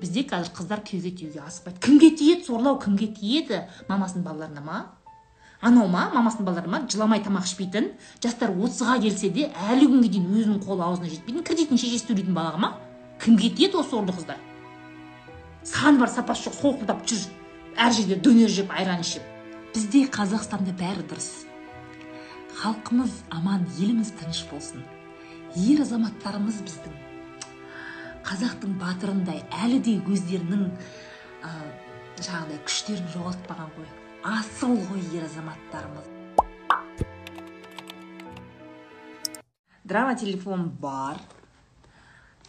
бізде қазір қыздар күйеуге тиюге асықпайды кімге тиеді сорлау кімге тиеді? Мамасының балаларына ма? Анау ма? Мамасының балалары ма? Жыламай тамақ ішпейтін. Жастар отызға келсе де әлі күнге дейін өзінің қолы аузына жетпейтін кредитін шешесі төлейтін балаға ма? Кімге тиеді осы сорлы қыздар? Саны бар сапасы жоқ солқылдап жүр. Әр жерде дөнер жеп айран ішіп. Бізде қазақстанда бәрі дұрыс. Халқымыз аман еліміз тыныш болсын. Ер азаматтарымыз біздің. Қазақтың батырындай әлі де өздерінің ә, жаңағыдай күштерін жоғалтпаған ғой. Асыл ғой ер азаматтарымыз. Драма телефон бар.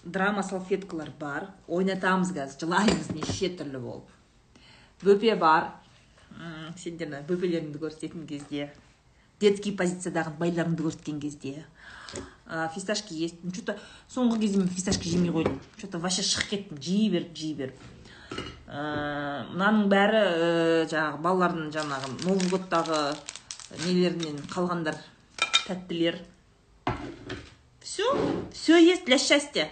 Драма салфеткалар бар. Ойнатамыз қазір жылаймыз неше түрлі болып. Бөпе бар. Сендер бөпелеріңді көрсететін кезде детский позициядағы байларыңды көрсеткен кезде. Фисташки есть. Что то соңғы кезде мен фисташка жемей қойдым че то вообще шығып кеттім жей беріп жей беріп мынаның бәрі жаңағы балалардың жаңағы новый годтағы нелерінен қалғандар тәттілер. Все все есть для счастья.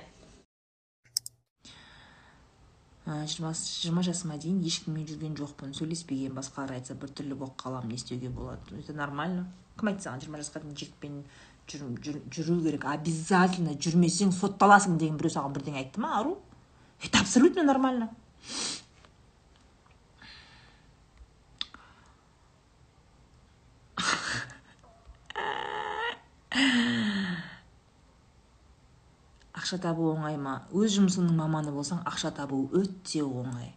Жиырма жасыма дейін ешкіммен жүрген жоқпын. Сөйлеспеген басқалар айтса біртүрлі болып қаламын не істеуге болады. Это нормально. Кім айтты саған жиырма жасқа дейін жігітпен жүру керек обязательно жүрмесең сотталасың деген біреу саған бірдеңе айтты ма ару? Это абсолютно нормально. Ақша табу оңай ма? Өз жұмысыңның маманы болсаң ақша табу өте оңай.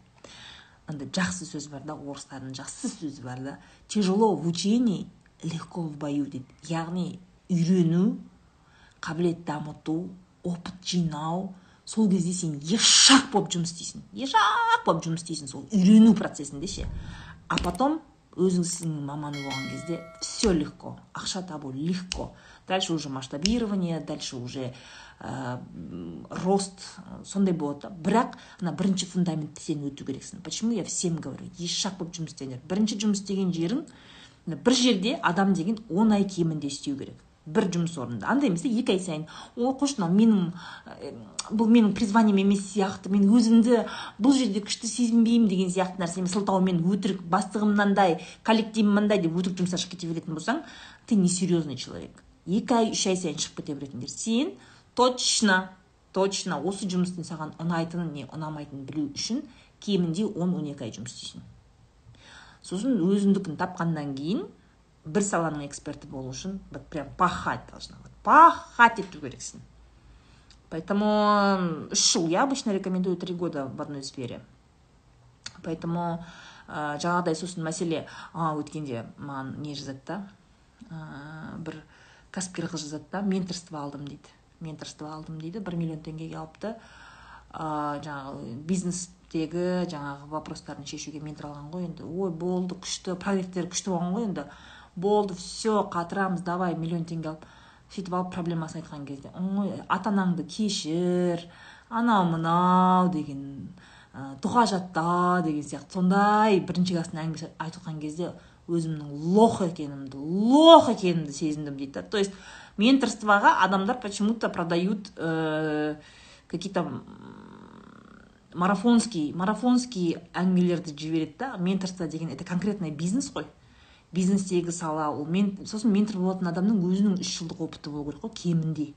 Андай жақсы сөз бар да орыстардың жақсы сөзі бар да тяжело в учении легко в бою дейді яғни үйрену қабілет дамыту опыт жинау сол кезде сен ешақ болып жұмыс істейсің. Ешақ болып жұмыс істейсің сол үйрену процесінде ше. А потом өзіңсің маманы болған кезде все легко. Ақша табу легко. Дальше уже масштабирование дальше уже ә, рост сондай болады да. Бірақ ана бірінші фундаментті сен өту керексің. Почему я всем говорю? Ешақ болып жұмыс істеңдер. Бірінші жұмыс істеген жерің бір жерде адам деген он ай кемінде істеу керек. Бір жұмыс орнында. Андай емес екі ай сайын. Ой қойшы мынау менің бұл менің призванием емес сияқты мен өзімді бұл жерде күшті сезінбеймін деген сияқты нәрсемен сылтаумен өтірік бастығым мынандай коллективім мындай деп өтірік жұмсап шығып кете беретін болсаң ты несерьезный человек. Екі ай үш ай сайын шығып кете беретіндер. Сен точно точно осы жұмыстың саған ұнайтынын не ұнамайтынын білу үшін кемінде он он екі ай жұмыс істейсің. Сосын өзіңдікін тапқаннан кейін бір саланың эксперті болу үшін вот прям пахать должна вот пахать ету керексің. Поэтому үш жыл я обычно рекомендую три года в одной сфере. Поэтому ә, жаңағыдай сосын мәселе а, өткенде маған не жазады да? Ә, бір кәсіпкер қыз жазады да? Менторство алдым дейді. Менторство алдым дейді бір миллион теңгеге алыпты. Ә, жаңағы бизнестегі жаңағы вопростарын шешуге ментор алған ғой енді. Ой болды күшті проекттер күшті болған ғой енді. Болды все қатырамыз давай миллион теңге алып. Сөйтіп алып проблемасын айтқан кезде ой ата анаңды кешір анау мынау деген ә, дұға жатта деген сияқты. Сондай бірінші класстың әңгімесі айтып жатқан кезде өзімнің лох екенімді лох екенімді сезіндім дейді то есть менторствоға адамдар почему то продают ә, какие то марафонский марафонский әңгімелерді жібереді да. Менторство деген это конкретный бизнес қой. Бизнестегі сала ол мен сосын ментор болатын адамның өзінің үш жылдық опыты болу керек қой кемінде.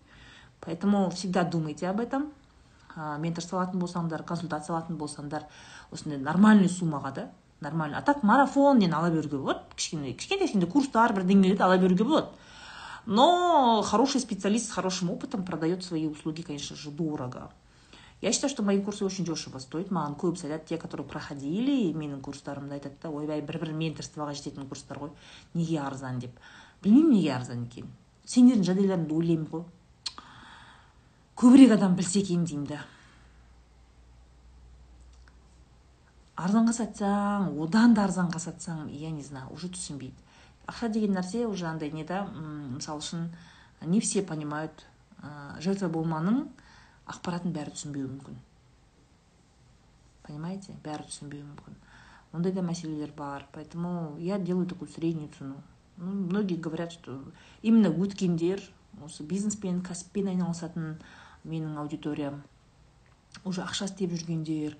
Поэтому всегда думайте об этом. Ә, ментор салатын болсаңдар консультация алатын болсаңдар осындай нормальный суммаға да нормально а так марафон нені ала беруге болады? Кішкене кішкентай кішкентай курстар бірдеңелерді ала беруге болады. Но хороший специалист с хорошим опытом продает свои услуги конечно же дорого. Я считаю что мои курсы очень дешево стоят. Маған көбісі айтады те которые проходили менің курстарымды айтады да ойбай бір бір менторствоға жететін курстар ғой неге арзан деп. Білмеймін неге арзан екенін сендердің жағдайларыңды ойлаймын ғой көбірек адам білсе екен деймін да. Арзанға сатсаң одан да арзанға сатсаң я не знаю уже түсінбейді. Ақша деген нәрсе уже андай не да мысалы үшін не все понимают жертва болманың ақпаратын бәрі түсінбеуі мүмкін. Понимаете? Бәрі түсінбеуі мүмкін. Ондай да мәселелер бар. Поэтому я делаю такую среднюю цену. Ну, многие говорят что именно өткендер осы бизнеспен кәсіппен айналысатын менің аудиториям уже ақша істеп жүргендер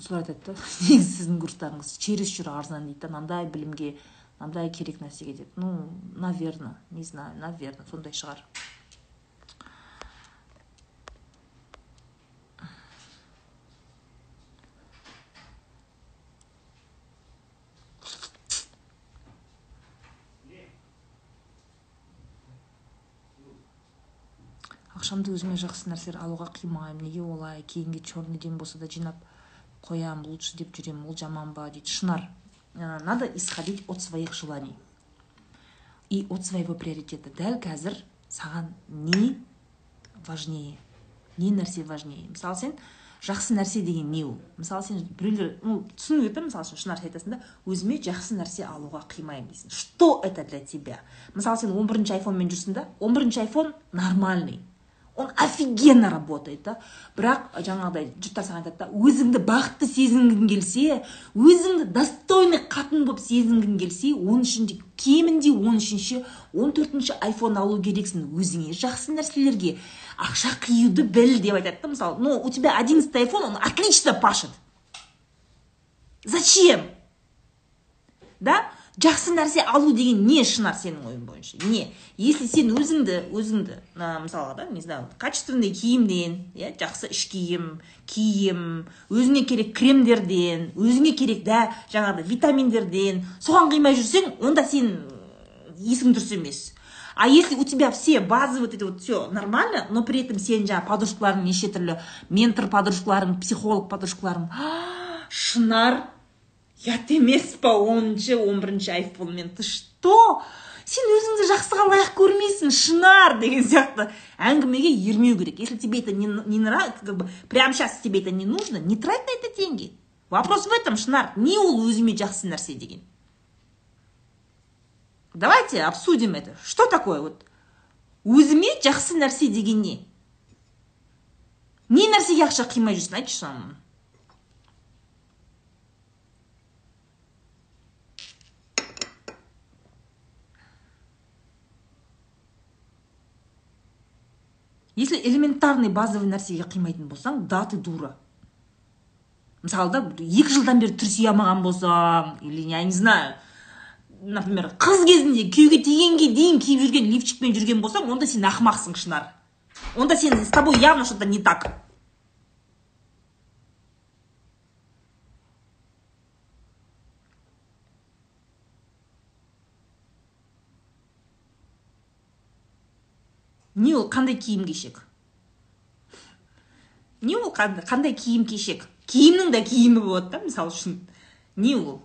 солар айтады да негізі сіздің курстарыңыз чересчур арзан дейді да мынандай білімге мынандай керек нәрсеге деп. Ну наверное не знаю наверное сондай шығар. Ақшамды өзіме жақсы нәрселер алуға қимаймын. Неге олай? Кейінге черныйден болса да жинап қоямын лучше деп жүремін. Ол жаман ба? Дейді. Шынар надо исходить от своих желаний. И от своего приоритета. Дәл қазір саған не важнее? Не нәрсе важнее? Мысалы сен жақсы нәрсе деген не ол? Мысалы сен біреулер ну түсініп жатыр мысалы үшін шынар айтасың да өзіме жақсы нәрсе алуға қимаймын дейсің. Что это для тебя? Мысалы сен он бірінші айфонмен жүрсің да он бірінші айфон нормальный. Он офигенно работает да. Бірақ жаңағыдай жұрттар саған айтады да өзіңді бақытты сезінгің келсе өзіңді достойный қатын болып сезінгің келсе он үшінші кемінде он үшінші он төртінші айфон алу керексің. Өзіңе жақсы нәрселерге ақша қиюды біл деп айтады да мысалы. Ну у тебя одиннадцатый айфон он отлично пашет. Зачем? Да? Жақсы нәрсе алу деген не шынар сенің ойың бойынша? Не? Если сен өзіңді өзіңді ә, мысалға да не знаю качественный киімден иә жақсы іш киім киім өзіңе керек кремдерден өзіңе керек да жаңағыдай витаминдерден соған қимай жүрсең онда сен есің дұрыс емес. А если у тебя все базы вот эти вот все нормально но при этом сен жаңағы подружкаларың неше түрлі ментор подружкаларың психолог подружкаларың шынар ұят емес па оныншы он бірінші айфонмен ты что? Сен өзіңді жақсыға лайық көрмейсің шынар деген сияқты. Әңгімеге ермеу керек. Если тебе это не, не нравится как бы прямо сейчас тебе это не нужно не трать на это деньги. Вопрос в этом шынар. Не ол өзіме жақсы нәрсе деген. Давайте обсудим это. Что такое вот? Өзіме жақсы нәрсе деген не не нәрсеге ақша қимай жүрсің айтшы если элементарный базовый нәрсеге қимайтын болсаң да ты дура. Мысалы да екі жылдан бері түрсие алмаған болсаң или я не знаю например қыз кезінде күйеуге тигенге дейін киіп жүрген лифчикпен жүрген болсаң онда сен ақымақсың шынар. Онда сен с тобой явно что то не так. Не ол қандай киім кешек? Не ол қандай киім кешек? Киімнің де киімі болады да мысалы үшін. Не ол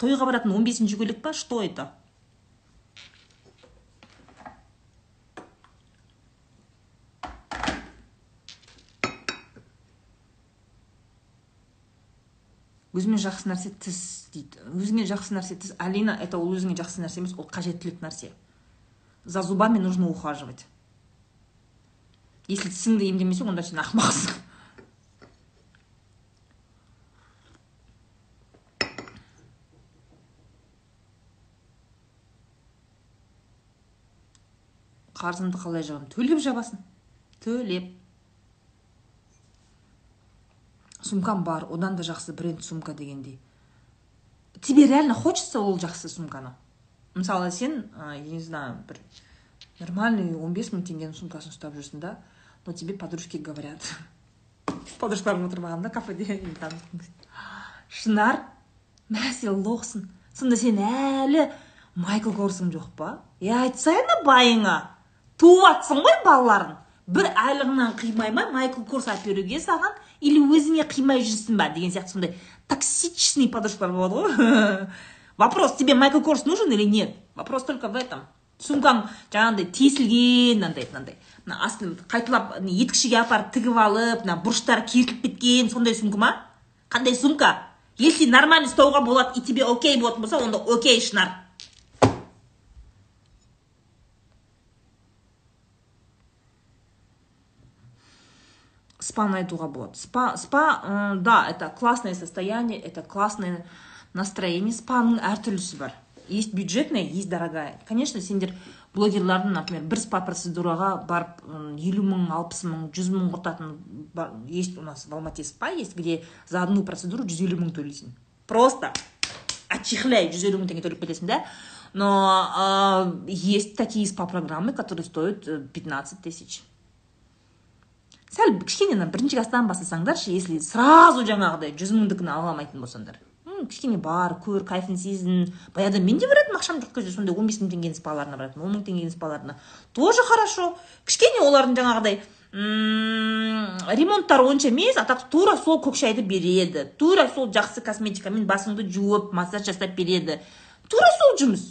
тойға баратын он бесінші көйлек па? Что это? Өзіме жақсы нәрсе тіс дейді. Өзіңе жақсы нәрсе тіс. Алина это ол өзіңе жақсы нәрсе емес ол қажеттілік нәрсе. За зубами нужно ухаживать. Если тісіңді емдемесең онда сен ақымақсың қарызымды қалай жабамын төлеп жабасың төлеп. Сумкам бар одан да жақсы бренд сумка дегендей. Тебе реально хочется ол жақсы сумканы? Мысалы сен я не знаю бір нормальный он бес мың теңгенің сумкасын ұстап жүрсің да? Но тебе подружки говорят. Подружкаларым отырмағанда кафеде шынар мә сен лохсың сонда сен әлі майкл корсың жоқ па? Е айтсайына байыңа. Туып жатсың ғой балаларың бір айлығыңнан қимай ма майкл корс әперуге саған или өзіңе қимай жүрсің ба деген сияқты сондай токсичный подружкалар болады ғой. Вопрос тебе майкл корс нужен или нет? Вопрос только в этом. Сумкаң жаңағыдай тесілген мынандай мынандай. Мына астын қайталап етікшіге апарып тігіп алып мына бұрыштары кертіліп кеткен сондай сумка ма? Қандай сумка если нормально ұстауға болады и тебе окей болатын болса онда окей шынар. Спаны айтуға болады спа спа да это классное состояние это классное настроение. Спаның әртүрлісі бар. Есть бюджетная есть дорогая. Конечно сендер блогерлардың например бір спа процедураға барып елу мың алпыс мың жүз мың құртатын есть у нас в алмате спа есть где за одну процедуру жүз елу мың төлейсің. Просто отчихляй жүз елу мың теңге төлеп кетесің да? Но э, есть такие спа программы которые стоят 15 э, тысяч. Сәл кішкене бірінші класстан бастасаңдаршы если сразу жаңағыдай жүз мыңдікін ала алмайтын болсаңдар. Кішкене бар көр кайфын сезін. Баяғыда мен де баратынмын ақшам жоқ кезде сондай он бес мың теңгенің спаларына баратынмын он мың теңгенің спаларына тоже хорошо. Кішкене олардың жаңағыдай ремонттары онша емес а так тура сол көк шайды береді. Тура сол жақсы косметикамен басыңды жуып массаж жасап береді. Тура сол жұмыс.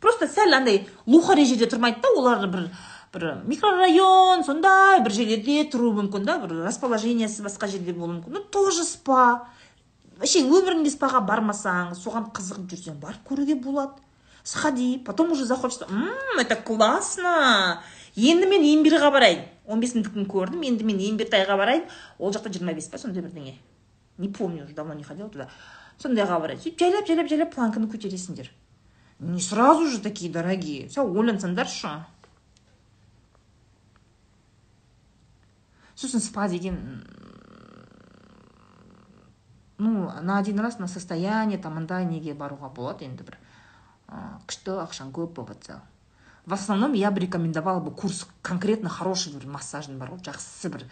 Просто сәл андай лухари жерде тұрмайды да олар бір бір микрорайон сондай бір жерлерде тұруы мүмкін да бір расположениесі басқа жерде болуы мүмкін. Ну тоже спа. Вообще өміріңде спаға бармасаң соған қызығып жүрсең барып көруге болады. Сходи потом уже захочется мм это классно! Енді мен имбирға барайын. Он бес минуттікін көрдім енді мен имбиртайға барайын. Ол жақта жиырма бес па сондай бірдеңе. Не помню уже давно не ходила туда. Сондайға барайын. Сөйтіп жайлап жайлап жайлап планканы көтересіңдер. Не сразу же такие дорогие. Сәл ойлансаңдаршы сосын спа деген ну на один раз на состояние там мындай неге баруға болады енді бір күшті ақшаң көп болып жатса в основном я бы рекомендовала бы курс конкретно хороший бір массажный бар ғой жақсы бір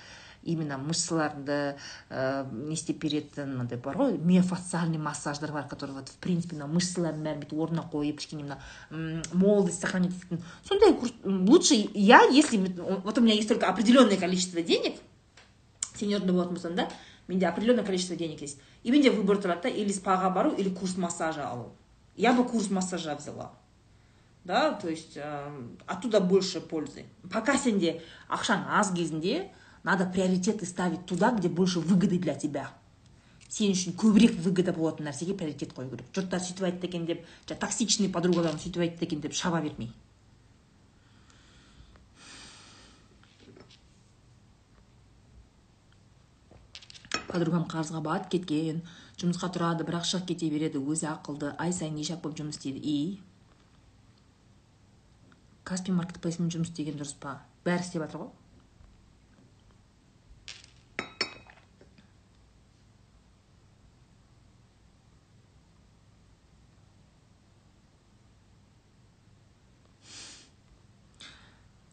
именно мышцаларды ә, не істеп беретін мынандай бар ғой миофасциальный массаждар бар который вот в принципе мына мышцалардың бәрін бүйтіп орнына қойып кішкене мына молодость сохранить. Ететін сондай курс лучше я если вот у меня есть только определенное количество денег сеньорный болатын болсам да менде определенное количество денег есть. И менде выбор тұрады да или спаға бару или курс массажа алу. Я бы курс массажа взяла. Да то есть э, оттуда больше пользы. Пока сенде ақшаң аз кезінде надо приоритеты ставить туда где больше выгоды для тебя. Сен үшін көбірек выгода болатын нәрсеге приоритет қою керек. Жұрттар сөйтіп айтты екен деп токсичный подругаларым сөйтіп айтты екен деп шаба бермей. Подругам қарызға батып кеткен жұмысқа тұрады бірақ шығып кете береді өзі ақылды ай сайын ақ болып жұмыс істейді и? Каспи маркетплейсмен жұмыс істеген дұрыс па? Бәрі істеп жатыр ғой.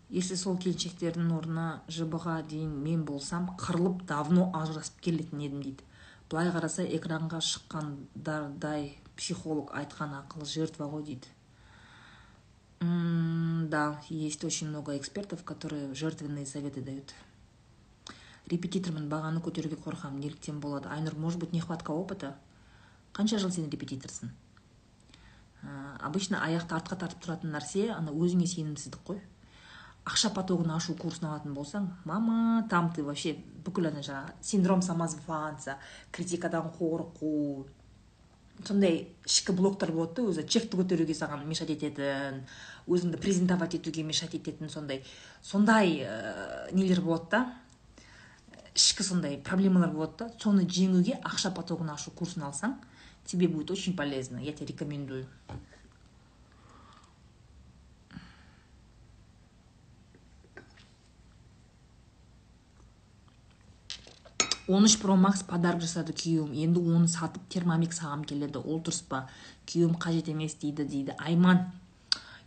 Если сол келіншектердің орнына жбға дейін мен болсам қырылып давно ажырасып келетін едім дейді. Былай қараса экранға шыққандардай психолог айтқан ақылы жертва ғой дейді. Да есть очень много экспертов которые жертвенные советы дают. Репетитормын бағаны көтеруге қорқамын неліктен болады. Айнұр может быть нехватка опыта? Қанша жыл сен репетиторсың? Обычно аяқты артқа тартып тұратын нәрсе ана өзіңе сенімсіздік қой. Ақша потогын ашу курсын алатын болсаң мама там ты вообще бүкіл ана жаңағы синдром самозванца критикадан қорқу сондай ішкі блоктар болады да өзі чекті көтеруге саған мешать ететін өзіңді презентовать етуге мешать ететін сондай сондай ә, нелер болады да. Ішкі сондай проблемалар болады да. Соны жеңуге ақша потогын ашу курсын алсаң тебе будет очень полезно я тебе рекомендую. Он үш про макс подарок жасады күйеуім. Енді оны сатып термомикс алғым келеді. Ол дұрыс па? Күйеуім қажет емес дейді дейді. Айман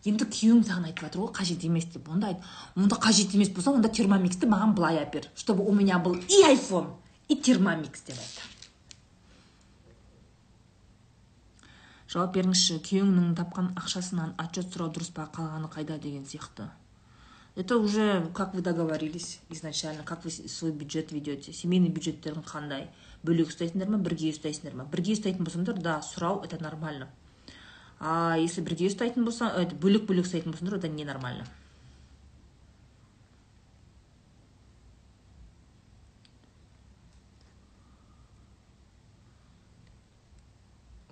енді күйеуің саған айтып жатыр ғой қажет емес деп. Онда айт. Онда қажет емес болса онда термомиксті маған былай бер чтобы у меня был и айфон и термомикс деп айт. Жауап беріңізші күйеуіңнің тапқан ақшасынан отчет сұрау дұрыс па қалғаны қайда деген сияқты. Это уже как вы договорились изначально как вы свой бюджет ведете? Семейный бюджеттерің қандай бөлек ұстайсыңдар ма бірге ұстайсыңдар ма бірге ұстайтын болсаңдар да сұрау это нормально. А если бірге ұстайтын болса это бөлек бөлек ұстайтын болсаңдар это ненормально.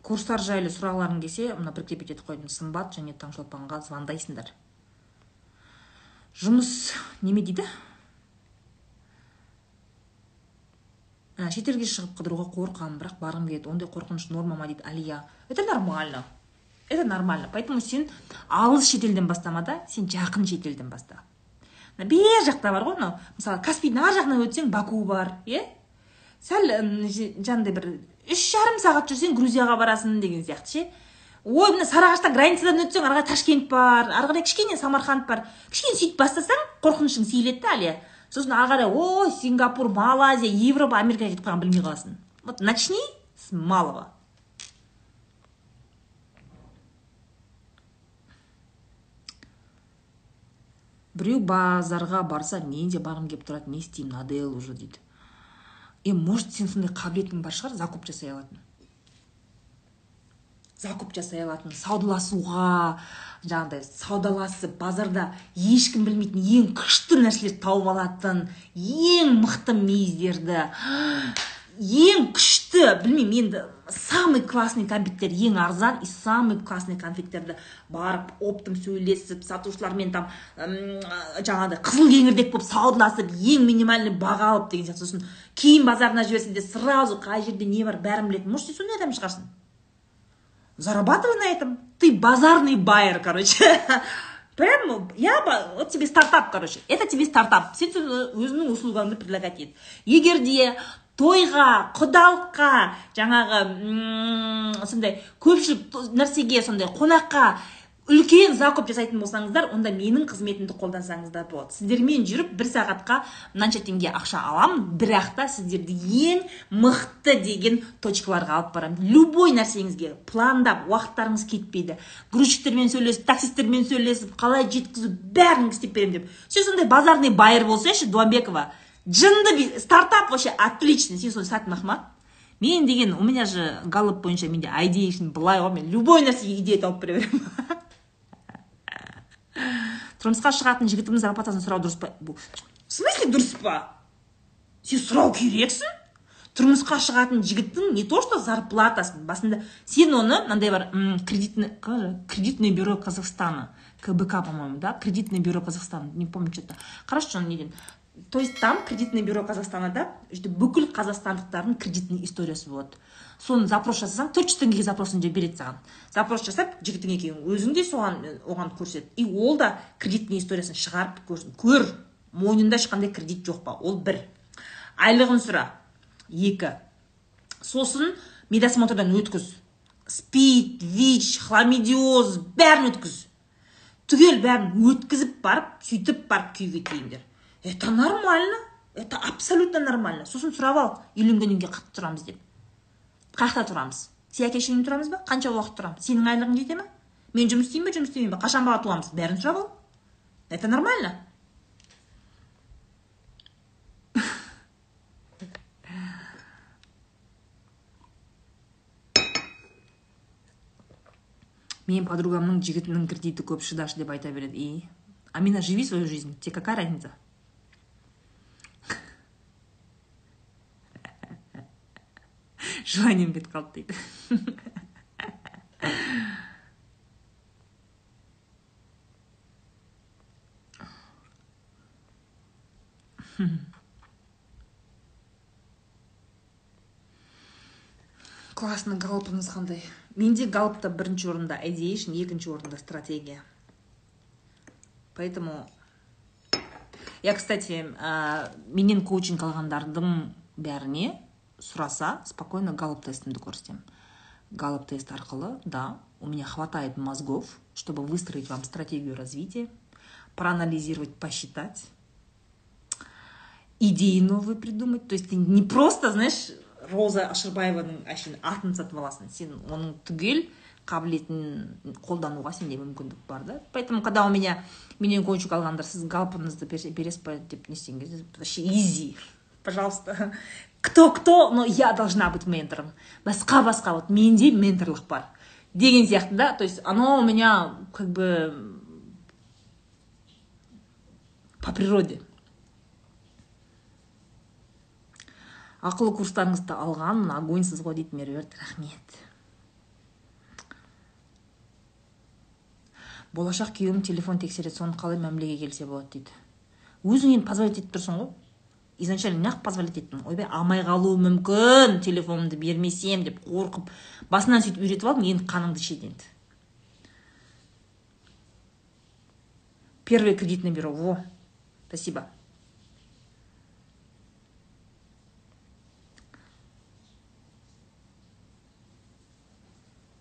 Курстар жайлы сұрағыларың келсе мына біріктеп етіп қойдым сымбат және таңшолпанға звондайсыңдар жұмыс неме дейді? Ә, шетелге шығып қыдыруға қорқамын бірақ барғым келеді. Ондай қорқыныш норма ма дейді алия. Это нормально. Это нормально. Поэтому сен алыс шетелден бастама да сен жақын шетелден баста. Бер жақта бар ғой мынау. Мысалы каспийдің ар жағынан өтсең баку бар иә? Сәл жаңағыдай бір үш жарым сағат жүрсең грузияға барасың деген сияқты ше? Ой мына сарыағаштан границадан өтсең ары қарай ташкент бар ары қарай кішкене самарқанд бар. Кішкене сөйтіп бастасаң қорқынышың сейіледі да әлия сосын ары қарай ой сингапур малайзия европа америкаға кетіп қалғанын білмей қаласың. Вот начни с малого. Біреу базарға барса мен де барғым келіп тұрады не істеймін надоел уже дейді. Е может сен сондай қабілетің бар шығар закуп жасай алатын. Закуп жасай алатын саудаласуға жаңағыдай саудаласып базарда ешкім білмейтін ең күшті нәрселерді тауып алатын ең мықты мейіздерді ең күшті білмеймін енді самый классный конфеттер ең арзан и самый классный конфеттерді барып оптом сөйлесіп сатушылармен там жаңағыдай қызыл кеңірдек болып саудаласып ең минимальный баға алып деген сияқты. Сосын киім базарына жіберсең де сразу қай жерде не бар бәрін білетін. Может сен сондай адам шығарсың? Зарабатывай на этом. Ты базарный байер короче. Прям я вот тебе стартап короче. Это тебе стартап. Сен өзіңнің услугаңды предлагать ет егер де тойға құдалыққа жаңағы сондай көпшілік нәрсеге сондай қонаққа үлкен закуп жасайтын болсаңыздар онда менің қызметімді қолдансаңыздар болады. Сіздермен жүріп бір сағатқа мынанша теңге ақша аламын бірақ та сіздерді ең мықты деген точкаларға алып барамын. Любой нәрсеңізге пландап уақыттарыңыз кетпейді. Грузчиктермен сөйлесіп таксисттермен сөйлесіп қалай жеткізу бәрін істеп беремін деп. Сен сондай базарный байер болсайшы дуамбекова. Жынды стартап вообще отлично сен соны сәт ма мен деген у меня же галоп бойынша менде идеяшн былай ғой мен любой нәрсеге идея тауып бере беремін. тұрмысқа шығатын жігітімнің зарплатасын сұрау дұрыс па? В смысле дұрыс па? Сен сұрау керексің? Тұрмысқа шығатын жігіттің не то что зарплатасын басында сен оны мынандай бар кредитный кредитное бюро казахстана кбк по моему да? Кредитное бюро казахстана не помню что то короче неден то есть там кредитное бюро казахстанада бүкіл қазақстандықтардың кредитный историясы болады соны запрос жасасаң төрт жүз теңгеге запросын береді саған. Запрос жасап жігітің екеуің өзің де соған оған көрсет. И ол да кредитный историясын шығарып көрсін көр. Мойнында ешқандай кредит жоқ па? Ол бір. Айлығын сұра. Екі. Сосын медосмотрдан өткіз. Спид вич хламидиоз бәрін өткіз. Түгел бәрін өткізіп барып сөйтіп барып күйеуге тиіңдер. Это нормально. Это абсолютно нормально. Сосын сұрап ал үйленгеннен кейін қаяқта тұрамыз деп. Қай жақта тұрамыз. Сен әке шешеңмен тұрамыз ба? Қанша уақыт тұрамыз? Сенің айлығың жете ма мен жұмыс істеймін ба жұмыс істемеймін ба қашан бала туамыз? Бәрін сұрап ал это нормально. Менің подругамның жігітінің кредиті көп шыдашы деп айта береді. И? Амина живи свою жизнь. Тебе какая разница? Желанием кетіп қалды дейді классно галопыңыз қандай менде галопта бірінші орында ideation екінші орында стратегия. Поэтому я кстати менен коучинг алғандардың бәріне сұраса спокойно галоп тестімді көрсетемін галоп тест арқылы да у меня хватает мозгов чтобы выстроить вам стратегию развития проанализировать посчитать идеи новые придумать. То есть ты не просто знаешь роза ашырбаеваның әшейін атын сатып аласың сен оның түгел қабілетін қолдануға сенде мүмкіндік бар да? Поэтому когда у меня менен коучинг алғандар сіз галпыңызды бересіз ба деп не істеген кезде вообще изи. Пожалуйста. Кто кто но я должна быть ментором. Басқа басқа. Вот менде менторлық бар. Деген сияқты да? То есть оно у меня как бы по природе. Ақылы курстарыңызды алған огоньсыз ғой дейді меруерт. Рахмет. Болашақ күйеуім телефон тексереді соны қалай мәмілеге келсе болады дейді. Өзің енді позволять етіп тұрсың ғой изначально неғып позволять еттім. Ойбай алмай қалуы мүмкін телефонымды бермесем деп қорқып басынан сөйтіп үйретіп алдым енді қаныңды ішеді енді первое кредитное бюро. Во спасибо.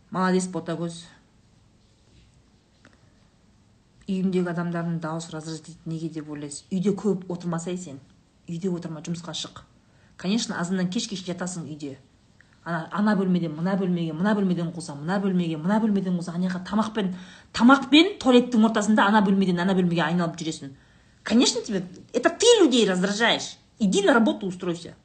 Молодец ботагөз. Үйімдегі адамдардың дауысы раздражать неге деп ойлайсыз? Үйде көп отырмасай сен үйде отырма жұмысқа шық. Конечно азаннан кешке жатасың үйде. Ана ана бөлмеден мына бөлмеге мына бөлмеден қуса мына бөлмеге мына бөлмеден қуса. Ана жаққа тамақпен тамақпен туалеттің ортасында ана бөлмеден ана бөлмеге айналып жүресің. Конечно тебе это ты людей раздражаешь. Иди на работу устройся.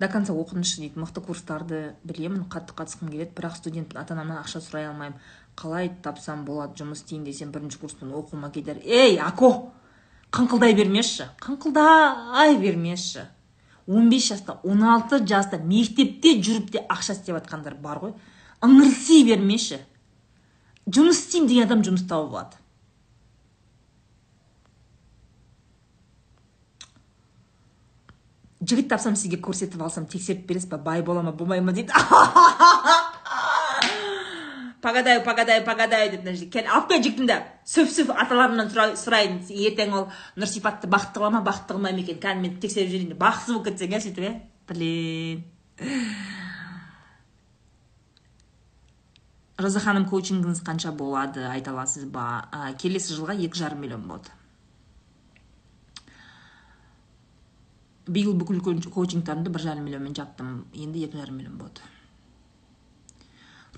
До конца оқыңызшы дейді мықты курстарды білемін қатты қатысқым келеді бірақ студентпін ата анамнан ақша сұрай алмаймын. Қалай тапсам болады жұмыс істейін десем бірінші курспын оқуыма кедер ей ако қыңқылдай бермеші қыңқылдай бермеші 15 жаста 16 жаста мектепте жүріп те ақша істеп жатқандар бар ғой. Ыңырси бермеші. Жұмыс істеймін деген адам жұмыс тауып алады. Жігіт тапсам сізге көрсетіп алсам тексеріп бересіз ба бай бола ма болмай ма дейді. Погадаю погадаю погадаю деп мына жерде алып кел жігітімді сөп сөп аталарымнан сұрайын. Ертең ол нұрсипатты бақытты қыла ма бақытты қылмай ма екен? Кәдімгі мен тексеріп жіберейін бақытсыз болып кетсең иә сөйтіп иә блин. Роза ханым коучингіңіз қанша болады айта аласыз ба? Келесі жылға екі жарым миллион болады биыл бүкіл коучингтарымды бір жарым миллионмен жаптым енді екі жарым миллион болады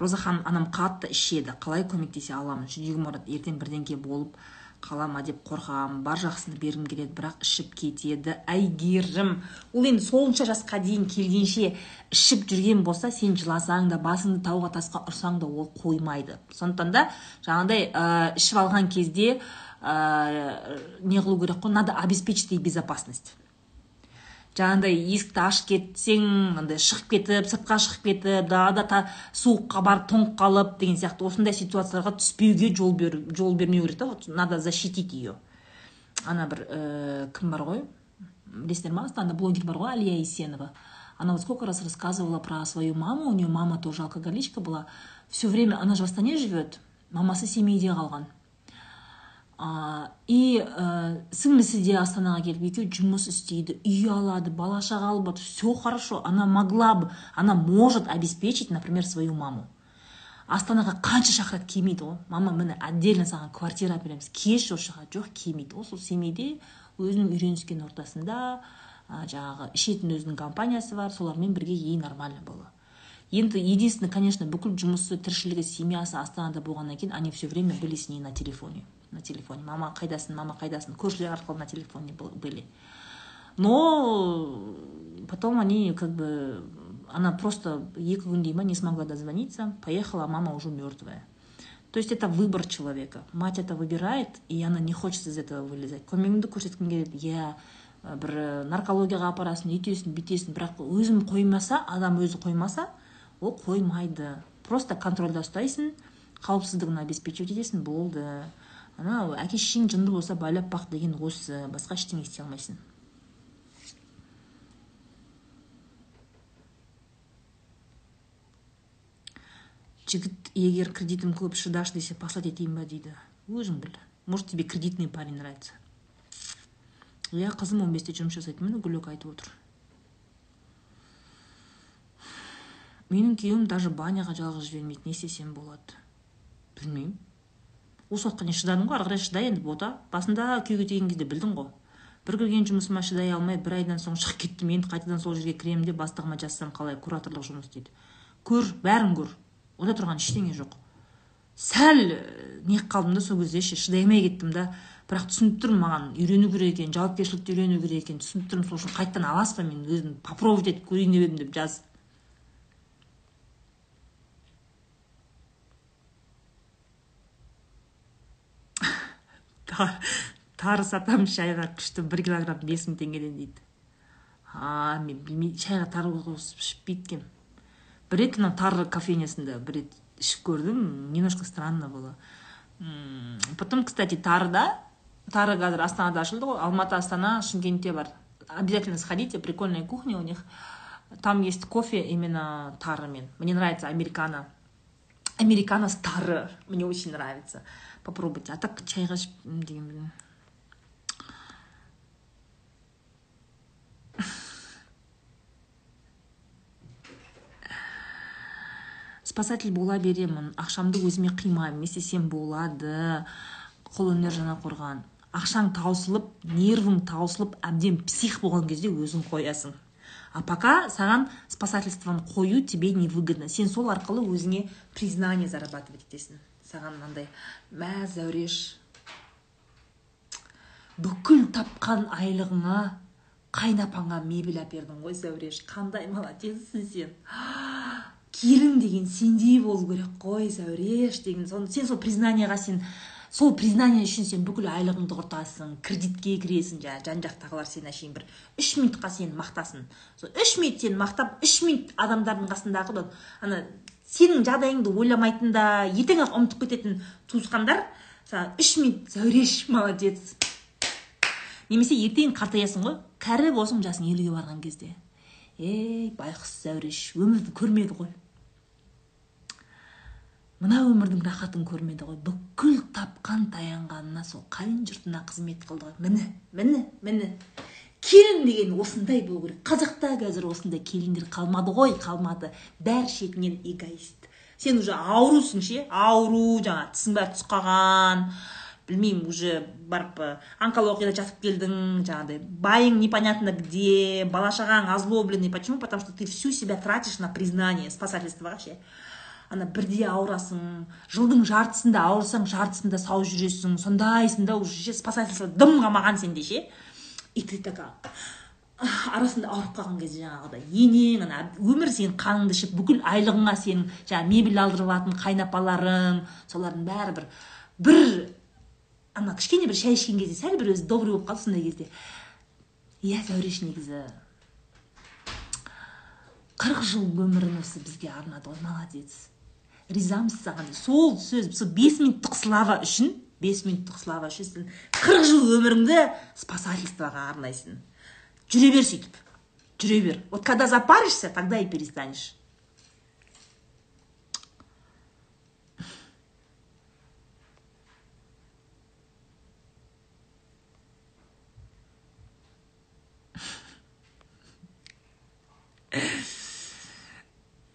роза ханым анам қатты ішеді қалай көмектесе аламын? Жүрегім ауырады ертең бірдеңке болып қала ма деп қорқамын бар жақсыны бергім келеді бірақ ішіп кетеді. Әйгерім ол енді сонша жасқа дейін келгенше ішіп жүрген болса сен жыласаң да басыңды тауға тасқа ұрсаң да ол қоймайды. Сондықтан да жаңағыдай ә, ішіп алған кезде ә, не қылу керек қой? Надо обеспечить безопасность. Жаңағыдай есікті ашып кетсең андай шығып кетіп сыртқа шығып кетіп далада суыққа барып тоңып қалып деген сияқты осындай ситуацияларға түспеуге жол бер жол бермеу керек та. Вот надо защитить ее ана бір ә, кім бар ғой? Білесіздер ма? Астанда блогер бар ғой алия есенова. Она вот сколько раз рассказывала про свою маму. У нее мама тоже алкоголичка была. Все время она же в астане живет мамасы семейде қалған. И ә, сіңлісі де астанаға келіп екеуі жұмыс істейді үй алады бала шаға алып все хорошо она могла бы она может обеспечить например свою маму. Астанаға қанша шақырады келмейді ғой мама міне отдельно саған квартира береміз. Келші осы жаққа жоқ келмейді. Ғой сол семейде өзінің үйреніскен ортасында ә, жаңағы ішетін өзінің компаниясы бар солармен бірге ей нормально было енді единственное конечно бүкіл жұмысы тіршілігі семьясы астанада болғаннан кейін они все время были с ней на телефоне на телефоне. Мама қайдасың мама қайдасың? Көршілер арқылы на телефоне были. Но потом они как бы она просто екі күндей ма не смогла дозвониться поехала мама уже мертвая то есть это выбор человека. Мать это выбирает и она не хочет из этого вылезать. Көмегімді көрсеткім келеді. Иә бір наркологияға апарасың үйтесің бүйтесің бірақ өзім қоймаса адам өзі қоймаса ол қоймайды. Просто контрольда ұстайсың қауіпсіздігін обеспечивать етесің болды. Анау әке шешең жынды болса байлап бақ деген осы басқа ештеңе істей алмайсың. Жігіт егер кредитім көп шыдаш десе послать етейін ба дейді? Өзің біл. Может тебе кредитный парень нравится. Иә қызым он бесте жұмыс жасайды міне гүлек айтып отыр. Менің күйеуім даже баняға жалғыз жібермейді не істесем болады. Білмеймін. Осы уақытқа дейін шыдадың ғой ары қарай шыда енді бота. Басында күйеуге тиген кезде білдің ғой. Бір кірген жұмысыма шыдай алмай бір айдан соң шығып кеттім енді қайтадан сол жерге кіремін де бастығыма жазсам қалай кураторлық жұмыс дейді. Көр бәрін көр. Онда тұрған ештеңе жоқ. Сәл не қалдым да сол кезде ше шыдай алмай кеттім да. Бірақ түсініп тұрмын маған үйрену керек екен жауапкершілікті үйрену керек екенін түсініп тұрмын сол үшін қайтадан аласыз ба мен өзім попробовать етіп көрейін деп едім деп жаз тары сатамын шайға күшті бір килограмм бес мың теңгеден дейді. А мен білмей шайға тары қосып ішпейді екенмін бір рет ана тары кофейнясында бір рет ішіп көрдім немножко странно было. Потом кстати тарыда тары қазір астанада ашылды ғой алматы астана шымкентте бар. Обязательно сходите прикольная кухня у них. Там есть кофе именно тарымен мне нравится американо американо с тары мне очень нравится. Попробуйте. А так чайға деген спасатель бола беремін ақшамды өзіме қимаймын. Істесем болады. Қолөнер жаңақорған ақшаң таусылып нервің таусылып әбден псих болған кезде өзің қоясың. А пока саған спасательствоны қою тебе невыгодно. Сен сол арқылы өзіңе признание зарабатывать етесің. Саған мынандай мә зәуреш бүкіл тапқан айлығыңа қайнапаңа мебель әпердің ғой зәуреш. Қандай молодецсің сен. Келін деген сендей болу керек қой зәуреш деген. Соны сен сол признаниеға сен сол признание үшін сен бүкіл айлығыңды құртасың кредитке кіресің жаңағы жан жақтағылар сені әшейін бір үш минутқа сені мақтасын. Сол үш минут сені мақтап үш минут адамдардың қасындағы ана сенің жағдайыңды ойламайтын да ертең ақ ұмытып кететін туысқандар саған үш минут зәуреш молодец немесе ертең қартаясың ғой кәрі болсың жасың елуге барған кезде. Ей байқұс зәуреш өмірді көрмеді ғой. Мына өмірдің рахатын көрмеді ғой. Бүкіл тапқан таянғанына сол қайын жұртына қызмет қылды ғой. Міне міне міне. Келін деген осындай болу керек. Қазақта қазір осындай келіндер қалмады ғой қалмады. Бәрі шетінен эгоист. Сен уже аурусың ше? Ауру жаңағы тісің бәрі түсіп қалған. Білмеймін уже барып онкологияда жатып келдің жаңағыдай. Байың непонятно где бала шағаң озлобленный. Почему? Потому что ты всю себя тратишь на признание спасательствоға ше ана бірде ауырасың жылдың жартысында ауырсаң жартысында сау жүресің сондайсың да уже спасательство дым қалмаған сенде ше? И ты такая арасында ауырып қалған кезде жаңағыдай енең ана өмір сенің қаныңды ішіп бүкіл айлығыңа сенің жаңағы мебель алдырып алатын қайнапаларың солардың бәрі бір бір ана кішкене бір шай ішкен кезде сәл бір өзі добрый болып қалды сондай кезде. Иә зәуреш негізі. қырық жыл өмірін осы бізге арнады ғой молодец. Ризамыз саған. Сол сөз сол бес минуттық слава үшін бес минуттық слава сен қырық жыл өміріңді спасательствоға арнайсың. Жүре бер сөйтіп. Жүре бер. Вот когда запаришься тогда и перестанешь.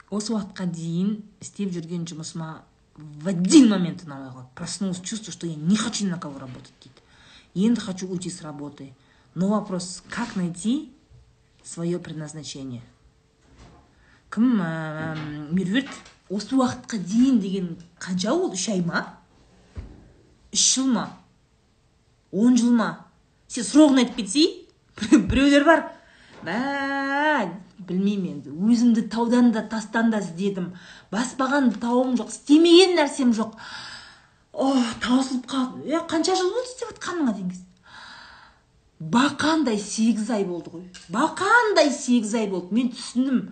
Осы уақытқа дейін істеп жүрген жұмысыма в один момент қалды проснулась чувство что я не хочу ни на кого работать дейді енді хочу уйти с работы. Но вопрос как найти свое предназначение? Кім ә, меруерт осы уақытқа дейін деген қанша ол? Үш ай ма? Үш жыл ма? Он жыл ма? Сен срогын айтып кетсей біреулер бар. Бә білмеймін енді. Өзімді таудан да тастан да іздедім. Баспаған тауым жоқ істемеген нәрсем жоқ. О таусылып қалдым. Е қанша жыл болды істеп жатқаныңа деген бақандай сегіз ай болды ғой. Бақандай сегіз ай болды. Мен түсіндім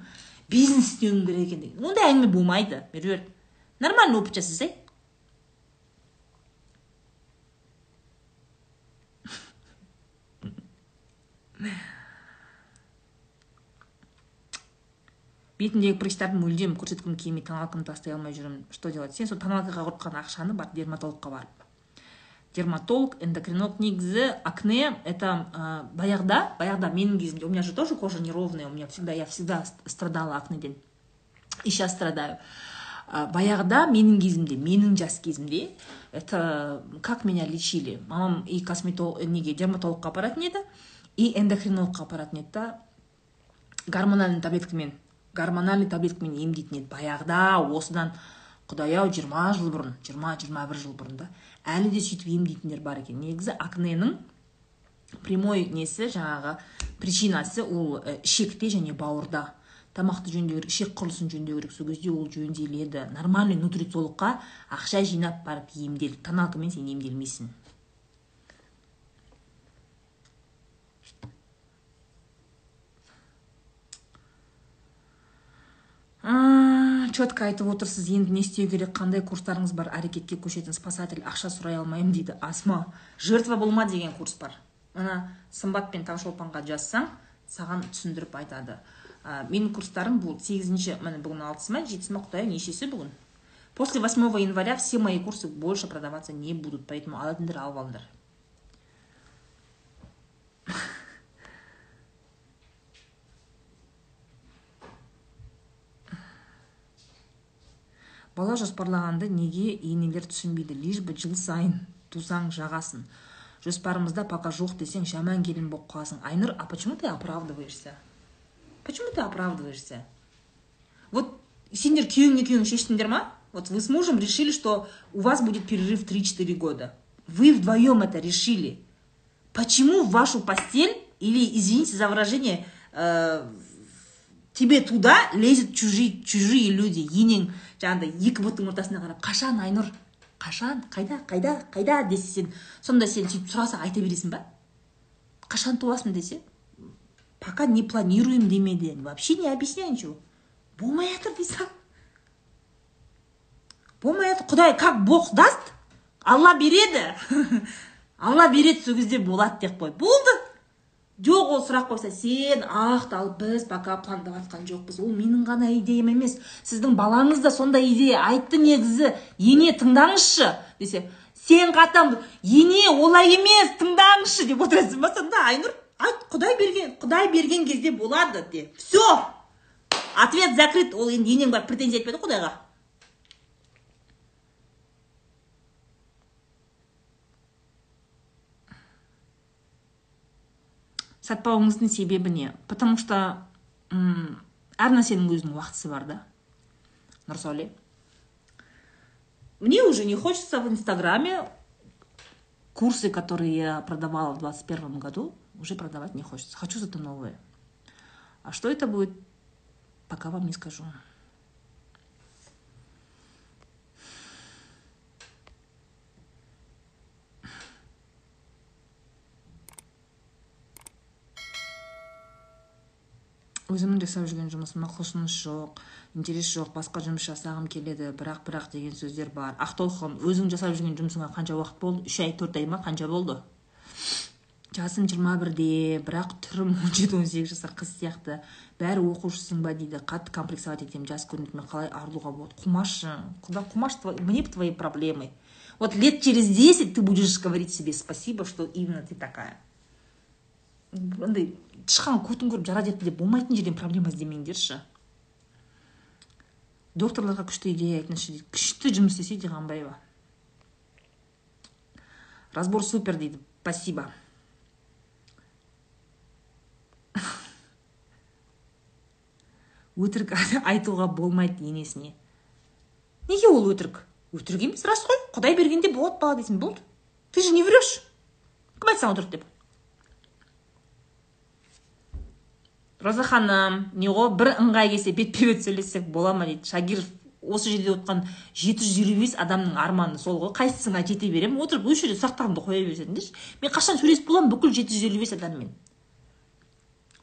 бизнес істеуім керек екен деген. Ондай әңгіме болмайды. Меруерт нормальный опыт жасасай бетіндегі прыщтарды мүлдем көрсеткім келмей тоналкамды тастай алмай жүрмін что делать? Сен сол тоналкаға құртқан ақшаны бар дерматологқа барып. Дерматолог эндокринолог негізі акне это ә, баяғыда баяғыда менің кезімде. У меня же тоже кожа неровная у меня всегда я всегда страдала акнеден. И сейчас страдаю. Ә, баяғыда менің кезімде менің жас кезімде это как меня лечили? Мамам и косметолог неге дерматологқа апаратын еді и эндокринологқа апаратын еді да гормональный таблеткамен гормональный таблеткамен емдейтін еді баяғыда осыдан құдай ау жиырма жыл бұрын жиырма жиырма бір жыл бұрын да әлі де сөйтіп емдейтіндер бар екен. Негізі акненің прямой несі жаңағы причинасы ол ішекте және бауырда. Тамақты жөндеу керек ішек құрылысын жөндеу керек. Сол кезде ол жөнделеді. Нормальный нутрициологқа ақша жинап барып емдел тоналкамен сен емделмейсің. Четко айтып отырсыз енді не істеу керек қандай курстарыңыз бар? Әрекетке көшетін спасатель ақша сұрай алмаймын дейді асма. Жертва болма деген курс бар. Мына сымбат пен таңшолпанға жазсаң саған түсіндіріп айтады. Менің курстарым бұл сегізінші міне бүгін алтысы ма жетісі ма құдай нешесі бүгін. После 8 января все мои курсы больше продаваться не будут поэтому алатындар алып алыңдар бала жоспарлағанды неге енелер түсінбейді лишь бы жыл сайын тусаң жағасын. Жоспарымызда пока жоқ десең жаман келін болып қаласың. Айнұр а почему ты оправдываешься? Почему ты оправдываешься? Вот сендер күйеуің екеуің шештіңдер ма? Вот вы с мужем решили что у вас будет перерыв 3-4 года. Вы вдвоем это решили. Почему в вашу постель или извините за выражение э, тебе туда лезет чужие чужие люди. Енең жаңағыдай екі бұттың ортасына қарап қашан айнұр? Қашан? Қайда? Қайда? Қайда? десе сен сонда сен сөйтіп сұраса айта бересің ба? Қашан туасың? десе пока не планируем демеді вообще не объясняй ничего. Болмай жатыр дейсің болмай жатыр құдай как бог даст алла береді алла береді сол кезде болады деп қой. Болды жоқ ол сұрақ қойса сен ақталып біз пока пландап жатқан жоқпыз ол менің ғана идеям емес. Сіздің балаңыз да сондай идея айтты негізі. Ене тыңдаңызшы десе. Сен қатам ене олай емес тыңдаңызшы деп отырасың ба сонда айнұр? Айт құдай берген құдай берген кезде болады де все ответ закрыт. Ол енді енең барып претензия етпеді құдайға. сатпауыңыздың себебі не потому что әр нәрсенің өзінің уақытысы бар да нұрсәуле мне уже не хочется в инстаграме курсы которые я продавала в двадцать первом году уже продавать не хочется хочу зато новые а что это будет пока вам не скажу Өзімнің жасап жүрген жұмысыма құлшыныс жоқ интерес жоқ басқа жұмыс жасағым келеді бірақ бірақ деген сөздер бар. Ақтолқын өзің жасап жүрген жұмысыңа қанша уақыт болды? Үш ай төрт ай ма қанша болды? Жасым жиырма бірде бірақ түрім он жеті он сегіз жасар қыз сияқты. Бәрі оқушысың ба дейді қатты комплексовать етемін жас көрінетінмен қалай арылуға болады? Қумашы куда қумаш мне бы твои проблемы. Вот лет через десять ты будешь говорить себе спасибо что именно ты такая. Андай тышқан көтін көріп жара жетті деп болмайтын жерден проблема іздемеңдерші докторларға күшті идея айтыңызшы дейді. Күшті жұмыс істесе диғанбаева разбор супер дейді. Спасибо. Өтірік айтуға болмайды енесіне. Неге ол өтірік? Өтірік емес рас қой. Құдай бергенде болады бала дейсің болды. Ты же не врешь. Кім айтты саған өтірік деп? Роза ханым не ғой бір ыңғай келсе бетпе бет сөйлессек бола ма дейді? Шагиров осы жерде отқан жеті жүз елу бес адамның арманы сол ғой. Қайсысына жете беремін отырып осы жерде сұрақтарымды қоя берсеңдерші. Мен қашан сөйлесіп боламын? Бүкіл жеті жүз елу бес адаммен.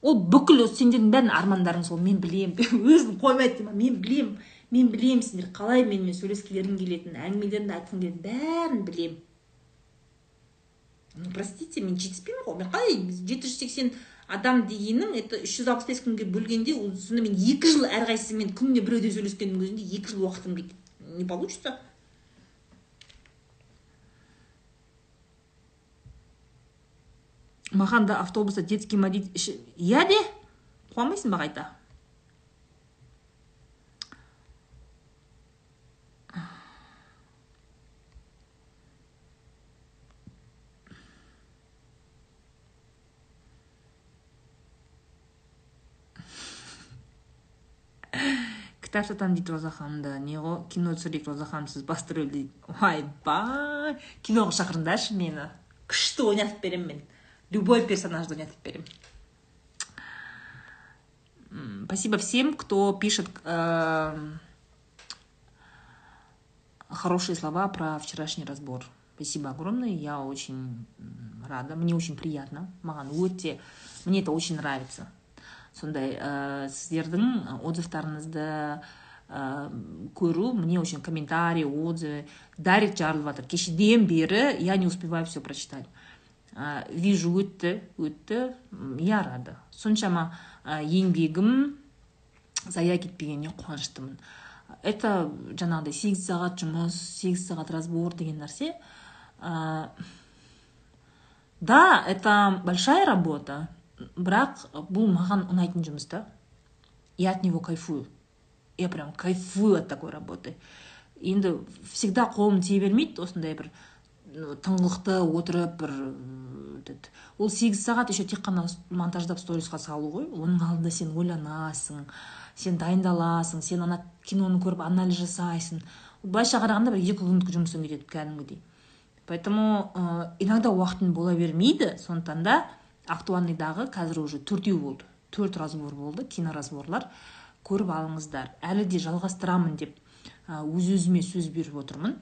Ол бүкіл сендердің бәрінің армандарың сол. Мен білемін. Өзім қоймайды ма? Мен білемін. Мен білемін сендер қалай менімен сөйлескілерің келетінін әңгімелеріңді айтқың келетінін бәрін білемін. Ну простите мен жетіспеймін ғой. Мен қалай жеті жүз сексен адам дегенің это үш жүз алпыс бес күнге бөлгенде сонда мен екі жыл әрқайсысымен күніне біреуден сөйлескеннің өзінде екі жыл уақытым кетеді не получится. Маған да автобуста детский мадит иә де? Қуанбайсың ба қайта? кітап сатамын дейді роза ханымда не ғой кино түсірейік роза ханым сіз басты рөл дейді ойбай киноға шақырыңдаршы мені күшті ойнатып беремін мен любой персонажды ойнатып беремін спасибо всем кто пишет э, хорошие слова про вчерашний разбор спасибо огромное я очень рада мне очень приятно маған өте мне это очень нравится сондай ә, сіздердің отзывтарыңызды ә, көру мне очень комментарий отзывы дарит жарылып жатыр кешеден бері я не успеваю все прочитать. Ә, вижу өтті өтті я рада. Соншама ә, еңбегім зая кетпегеніне қуаныштымын. Это жаңағыдай сегіз сағат жұмыс сегіз сағат разбор деген нәрсе. Ә, да это большая работа. Бірақ бұл маған ұнайтын жұмыс та. Я от него кайфую. Я прям кайфую от такой работы. Енді всегда қолым тие бермейді осындай бір тыңғылықты отырып бір ол сегіз сағат еще тек қана монтаждап сторисқа салу ғой. Оның алдында сен ойланасың сен дайындаласың сен ана киноны көріп анализ жасайсың. Былайша қарағанда бір екі күндік жұмысың кетеді кәдімгідей. Поэтому ә, иногда уақытың бола бермейді. Сондықтан да актуальныйдағы қазір уже төртеу болды. Төрт разбор болды киноразборлар көріп алыңыздар. Әлі де жалғастырамын деп өз өзіме сөз беріп отырмын.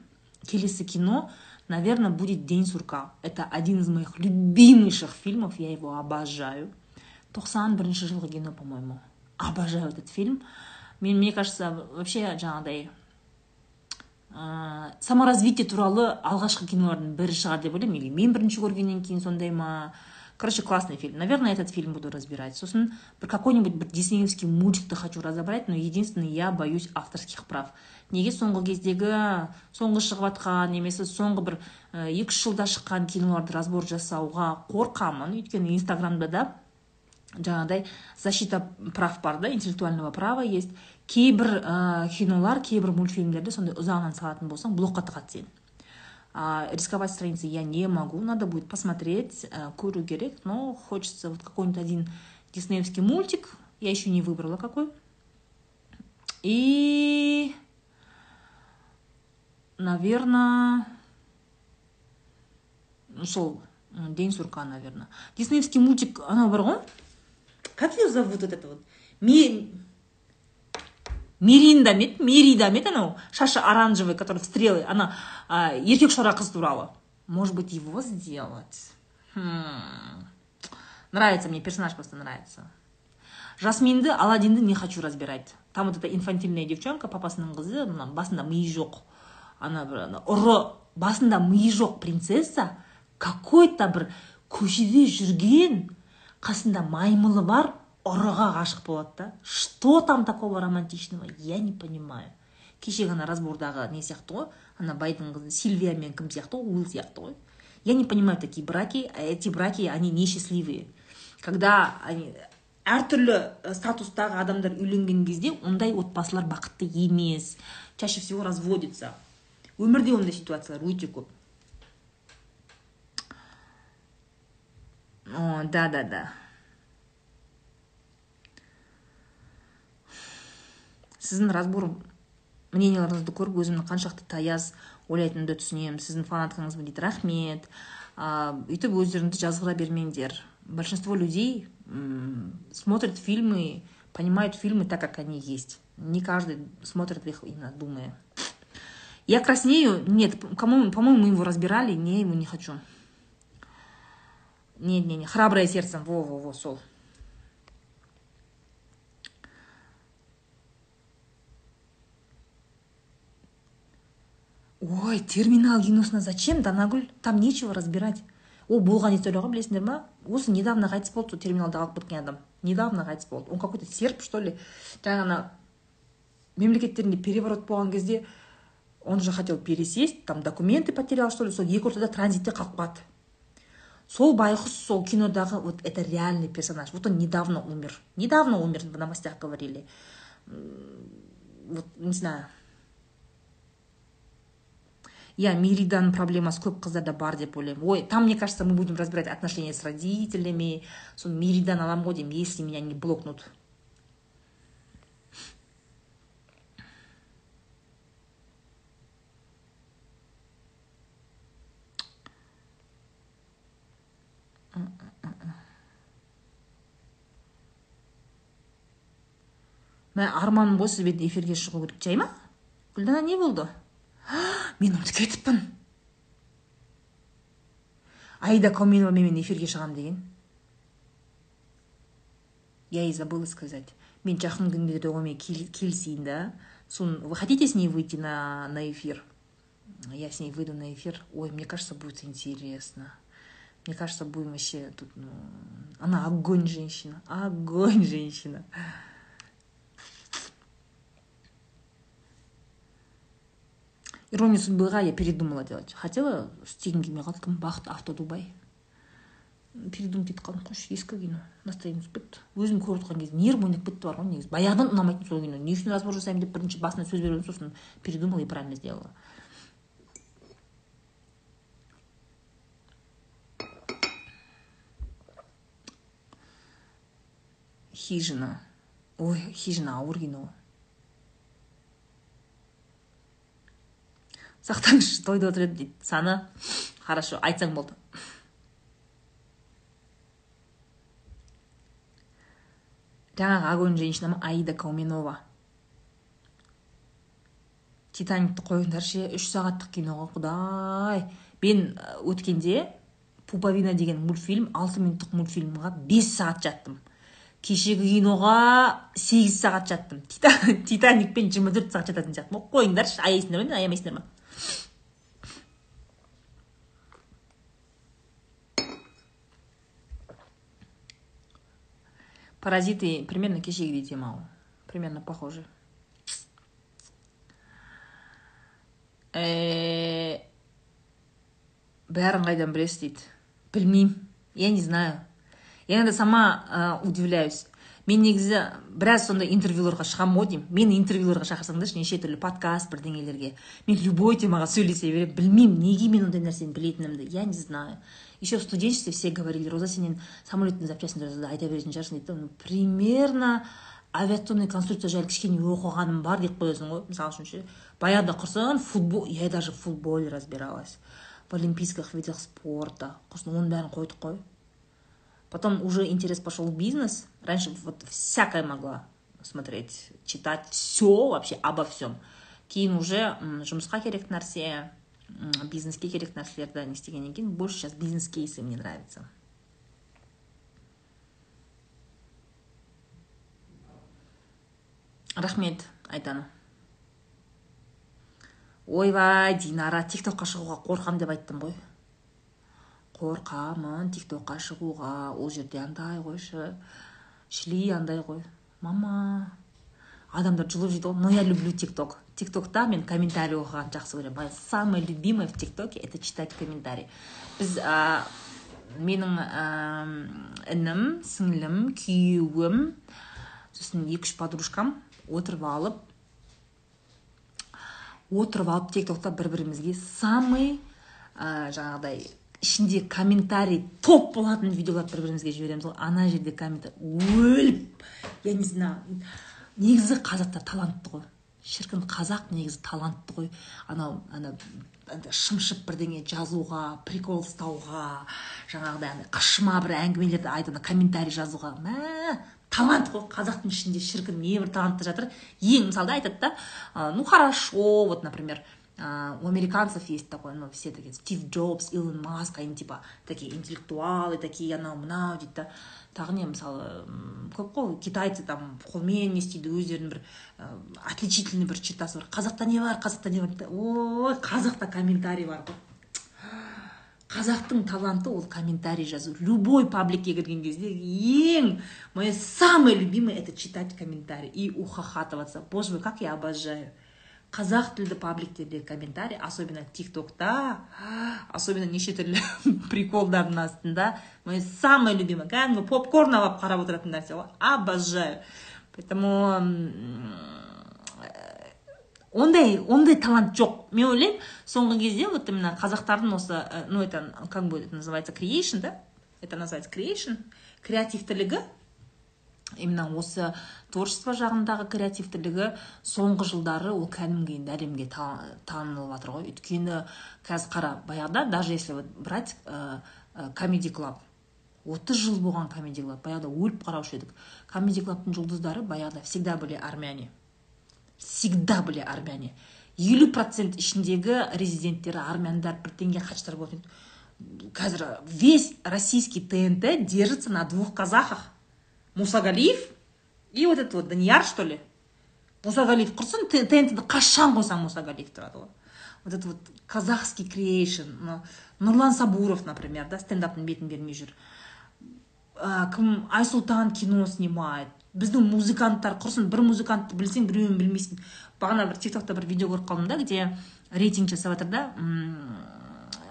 Келесі кино наверное будет день сурка это один из моих любимейших фильмов. Я его обожаю. Тоқсан бірінші жылғы кино по моему обожаю этот фильм. Мен мне кажется вообще жаңағыдай ә, саморазвитие туралы алғашқы кинолардың бірі шығар деп ойлаймын. Или мен бірінші көргеннен кейін сондай ма? Короче классный фильм. Наверное этот фильм буду разбирать. Сосын бір какой нибудь бір диснеевский мультикті хочу разобрать но единственное я боюсь авторских прав. Неге соңғы кездегі соңғы шығып жатқан немесе соңғы бір екі үш жылда шыққан киноларды разбор жасауға қорқамын. Өйткені инстаграмда да жаңағыдай защита прав бар да интеллектуального права есть. Кейбір ә, кинолар кейбір мультфильмдерді сондай ұзағынан салатын болсаң блокқа тығады сені. Рисковать страницы я не могу, надо будет посмотреть, а, Куру Герек, но хочется вот какой-нибудь один диснеевский мультик, я еще не выбрала какой. И, наверное, ну, сол День сурка, наверное. Диснеевский мультик, она Как ее зовут вот это вот? Ми... Миринда ма еді мерида ма еді анау шашы оранжевый который в стрелы ана а, еркек шора қыз туралы может быть его сделать? Хм. нравится мне персонаж просто нравится. Жасминді аладдинді не хочу разбирать. Там вот эта инфантильная девчонка папасының қызы мына басында миы жоқ ана бір ұры басында миы жоқ принцесса? Какой то бір көшеде жүрген қасында маймылы бар? Ұрыға ғашық болады да. Что там такого романтичного я не понимаю. Кеше ғана разбордағы не сияқты ғой ана байдың қызы сильвия мен кім сияқты ғой уилл сияқты ғой. Я не понимаю такие браки эти браки они несчастливые. Когда они әртүрлі э, статустағы адамдар үйленген кезде ондай отбасылар бақытты емес чаще всего разводится өмірде ондай ситуациялар өте көп. Да да да. Сіздің разбор мненияларыңызды көріп өзімнің қаншақты таяз ойлайтынымды түсінемін. Сіздің фанаткаңызбын дейді. Рахмет. Ә, өйтіп өздеріңді жазғыра бермеңдер. Большинство людей смотрят фильмы понимают фильмы так как они есть. Не каждый смотрит их именно думая. Я краснею? Нет кому по моему мы его разбирали. Не ему не хочу. Нет не не. Храброе сердцем во во во сол. Ой терминал киносына зачем? Данагүл там нечего разбирать. Ол болған история ғой білесіңдер ма осы недавно қайтыс болды сол терминалда қалып кеткен адам недавно қайтыс болды он какой то серб что ли? Ана мемлекеттерінде переворот болған кезде он же хотел пересесть там документы потерял что ли? Сол екі ортада транзитте қалып қалды сол байқұс сол кинодағы вот это реальный персонаж. Вот он недавно умер. Недавно умер в новостях говорили. Вот не знаю. Иә мириданың проблемасы көп қыздарда бар деп ойлаймын ой там мне кажется мы будем разбирать отношения с родителями соны миридан аламын ғой деймін если меня не блокнут мә арманым ғой сізбен эфирге шығу керек. Жай ма? Гүлдана не болды? мен ұмытып кетіппін аида кауменовамен мен эфирге шығамын деген я и забыла сказать мен жақын күндері онымен келісейін да Сун, вы хотите с ней выйти на, на эфир? Я с ней выйду на эфир. Ой, мне кажется, будет интересно. Мне кажется, будем вообще тут, ну... Она огонь женщина. Огонь женщина. Ирония судьбыға я передумала делать. Хотела істегім келмей қалды тым бақыт авто дубай. Передумать етіп қалдым қойшы ескі кино. Настроение түсіп кетті. Өзім көріп отырған кезде нервім ойнап кетті бар ғой негізі. Баяғыдан ұнамайтын сол кино. Не үшін разбор жасаймын деп бірінші басында сөз беріп сосын передумала и правильно сделала. Хижина. Ой хижина ауыр кино. Сақтаңызшы тойда отыр дейді. Саны хорошо айтсаң болды. Жаңағы огонь женщина ма аида кауменова. Титаникті қойыңдаршы үш сағаттық кино ғой құдай. Мен өткенде пуповина деген мультфильм алты минуттық мультфильмға бес сағат жаттым. Кешегі киноға сегіз сағат жаттым. Титаникпен жиырма төрт сағат жататын сияқтымын. Қойыңдаршы аяйсыңдар ма аямайсыңдар ма? Паразиты примерно кешегідей тема ғой примерно похожи. Э, бәрін қайдан білесіз дейді білмеймін я не знаю. Я иногда сама удивляюсь. Мен негізі біраз сондай интервьюларға шығамын ғой деймін. Мені интервьюларға шақырсаңдаршы неше түрлі подкаст бірдеңелерге. Мен любой темаға сөйлесе беремін білмеймін неге мен ондай нәрсені білетінімді я не знаю. Еще в студенчестве все говорили роза сенен самолеттің запчастьін айта беретін шығарсың дейді да примерно авиационный конструкция жайлы кішкене оқығаным бар деп қоясың ғой. Мысалы үшін ше баяғыда құрсын футбол я даже в футболе разбиралась. В олимпийских видах спорта. Құрсын оның бәрін қойдық қой. Потом уже интерес пошел в бизнес. Раньше вот всякое могла смотреть, читать все вообще обо всем. кейін уже жұмысқа керек нәрсе бизнеске керек нәрселерді не істегеннен кейін больше сейчас бизнес кейсы мне нравится рахмет айтаны ойбай динара тик токқа шығуға қорқам деп айттым ғой қорқамын тик токқа шығуға ол жерде андай қойшы шли андай ғой. Мама адамдар жұлып жейді ғой. Но я люблю тик ток тик токта мен комментарий оқығанды жақсы көремін. Мое самое любимое в тик токе это читать комментарий біз ә, менің ә, інім сіңлім күйеуім сосын екі үш подружкам отырып алып отырып алып тик токта бір бірімізге самый ә, жаңағыдай ішінде комментарий топ болатын видеоларды бір бірімізге жібереміз ғой ана жерде комментарий өліп. Я не знаю. Негізі қазақтар талантты ғой. Шіркін қазақ негізі талантты ғой. Анау ана шымшып бірдеңе жазуға прикол ұстауға жаңағыдай андай қышыма бір әңгімелерді айтып комментарий жазуға. Мә талант қой. Қазақтың ішінде шіркін небір таланттар жатыр. Ең мысалда айтады да ну хорошо вот например. У американцев есть такой, ну, все такие, Стив Джобс, Илон Маск, они типа такие интеллектуалы, такие анау мынау дейді да. Тағы не мысалы көп қой китайцы там қолмен не істейді өздерінің бір отличительный бір чертасы бар қазақта не бар қазақта не бар ой қазақта комментарий бар ғой қазақтың таланты ол комментарий жазу. Любой пабликке кірген кезде ең мое самое любимое это читать комментарий и ухахатываться. Боже мой как я обожаю. Қазақ тілді пабликтердегі комментарий особенно тик токта особенно неше түрлі приколдардың астында мое самое любимое кәдімгі попкорн алып қарап отыратын нәрсе ғой. Обожаю. Поэтому ондай ондай талант жоқ. Мен ойлаймын соңғы кезде вот именно қазақтардың осы ну это как это называется creation да? Это называется creation креативтілігі именно осы творчество жағындағы креативтілігі соңғы жылдары ол кәдімгі енді әлемге танылып жатыр ғой. Өйткені қазір қара баяғыда даже если вот брать комеди клаб отыз жыл болған комеди клаб баяғыда өліп қараушы едік. Комеди клабтың жұлдыздары баяғыда всегда были армяне. Всегда были армяне. Елу процент ішіндегі резиденттері армяндар бірдеңе хачтар болатын қазір весь российский тнт держится на двух казахах. Мусагалиев и вот этот вот Данияр, что ли. мусагалиев. Құрсын тнтді қашан қойсаң мусагалиев тұрады ғой вот это вот казахский креейшн нұрлан сабуров например да стендаптың бетін бермей жүр ә, кім айсұлтан кино снимает. Біздің музыканттар құрсын бір музыкантты білсең біреуін білмейсің бағана бір тик бір видео көріп қалдым да где рейтинг жасап жатыр да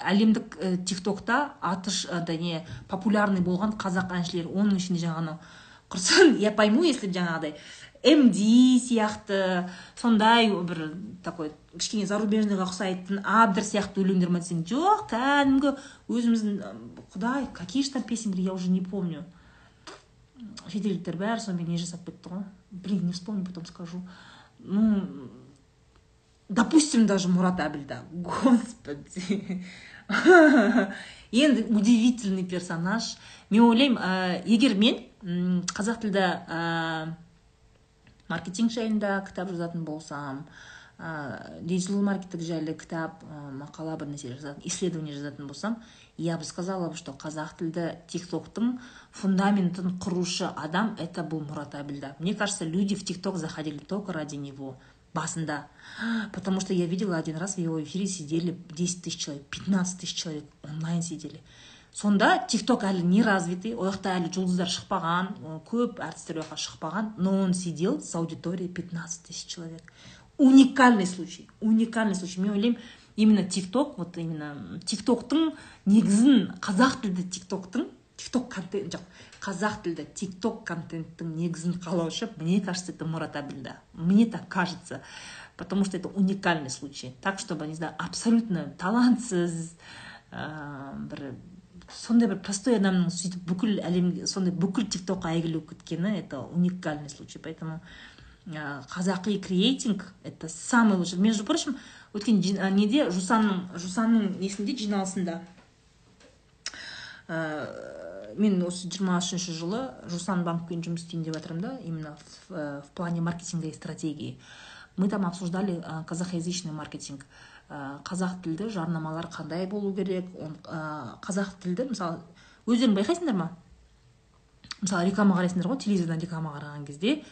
әлемдік ә, тик токта аты не популярный болған қазақ әншілер оның ішінде жаңағы құрсын я пойму если жаңағыдай мд сияқты сондай бір такой кішкене зарубежныйға ұқсайтын абдір сияқты өлеңдер ма десең жоқ кәдімгі өзіміздің құдай какие же там были я уже не помню. Шетелдіктер бәрі сонымен не жасап кетті ғой. Блин не вспомню потом скажу. Ну допустим даже мурат абильда господи. Енді удивительный персонаж. Мен ойлаймын ә, егер мен қазақ тілді ә, маркетинг жайында кітап жазатын болсам ә, диджитал маркетинг жайлы кітап ә, мақала бір нәрсе жазатын исследование жазатын болсам я бы сказала что қазақ тілді тик токтың фундаментін құрушы адам это был мурат абильда. Мне кажется люди в тик ток заходили только ради него басында. Потому что я видела один раз в его эфире сидели 10 тысяч человек 15 тысяч человек онлайн сидели. Сонда тик ток әлі не развитый ол жақта әлі жұлдыздар шықпаған көп әртістер ол шықпаған но он сидел с аудиторией 15 тысяч человек. Уникальный случай уникальный случай. Мен ойлаймын именно тик ток вот именно тик токтың негізін қазақ тілді тик токтың тик ток контент жоқ қазақ тілді тик ток контенттің негізін қалаушы мне кажется это мурат абильда мне так кажется потому что это уникальный случай. Так чтобы не знаю абсолютно талантсыз ә, бір сондай бір простой адамның сөйтіп бүкіл әлемге сондай бүкіл тик токқа әйгілі болып кеткені это уникальный случай. Поэтому қазақи креатинг это самый лучший. Между прочим өткен неде жусанның жусанның несінде жиналысында ә, мен осы жиырма үшінші жылы жусан банкпен жұмыс істейін деп жатырмын да именно в, в плане маркетинга и стратегии. Мы там обсуждали казахоязычный маркетинг. Қазақ тілді жарнамалар қандай болу керек? Ә, қазақ тілді мысалы өздерің байқайсыңдар ма? Мысалы реклама қарайсыңдар ғой телевизордан реклама қараған кезде.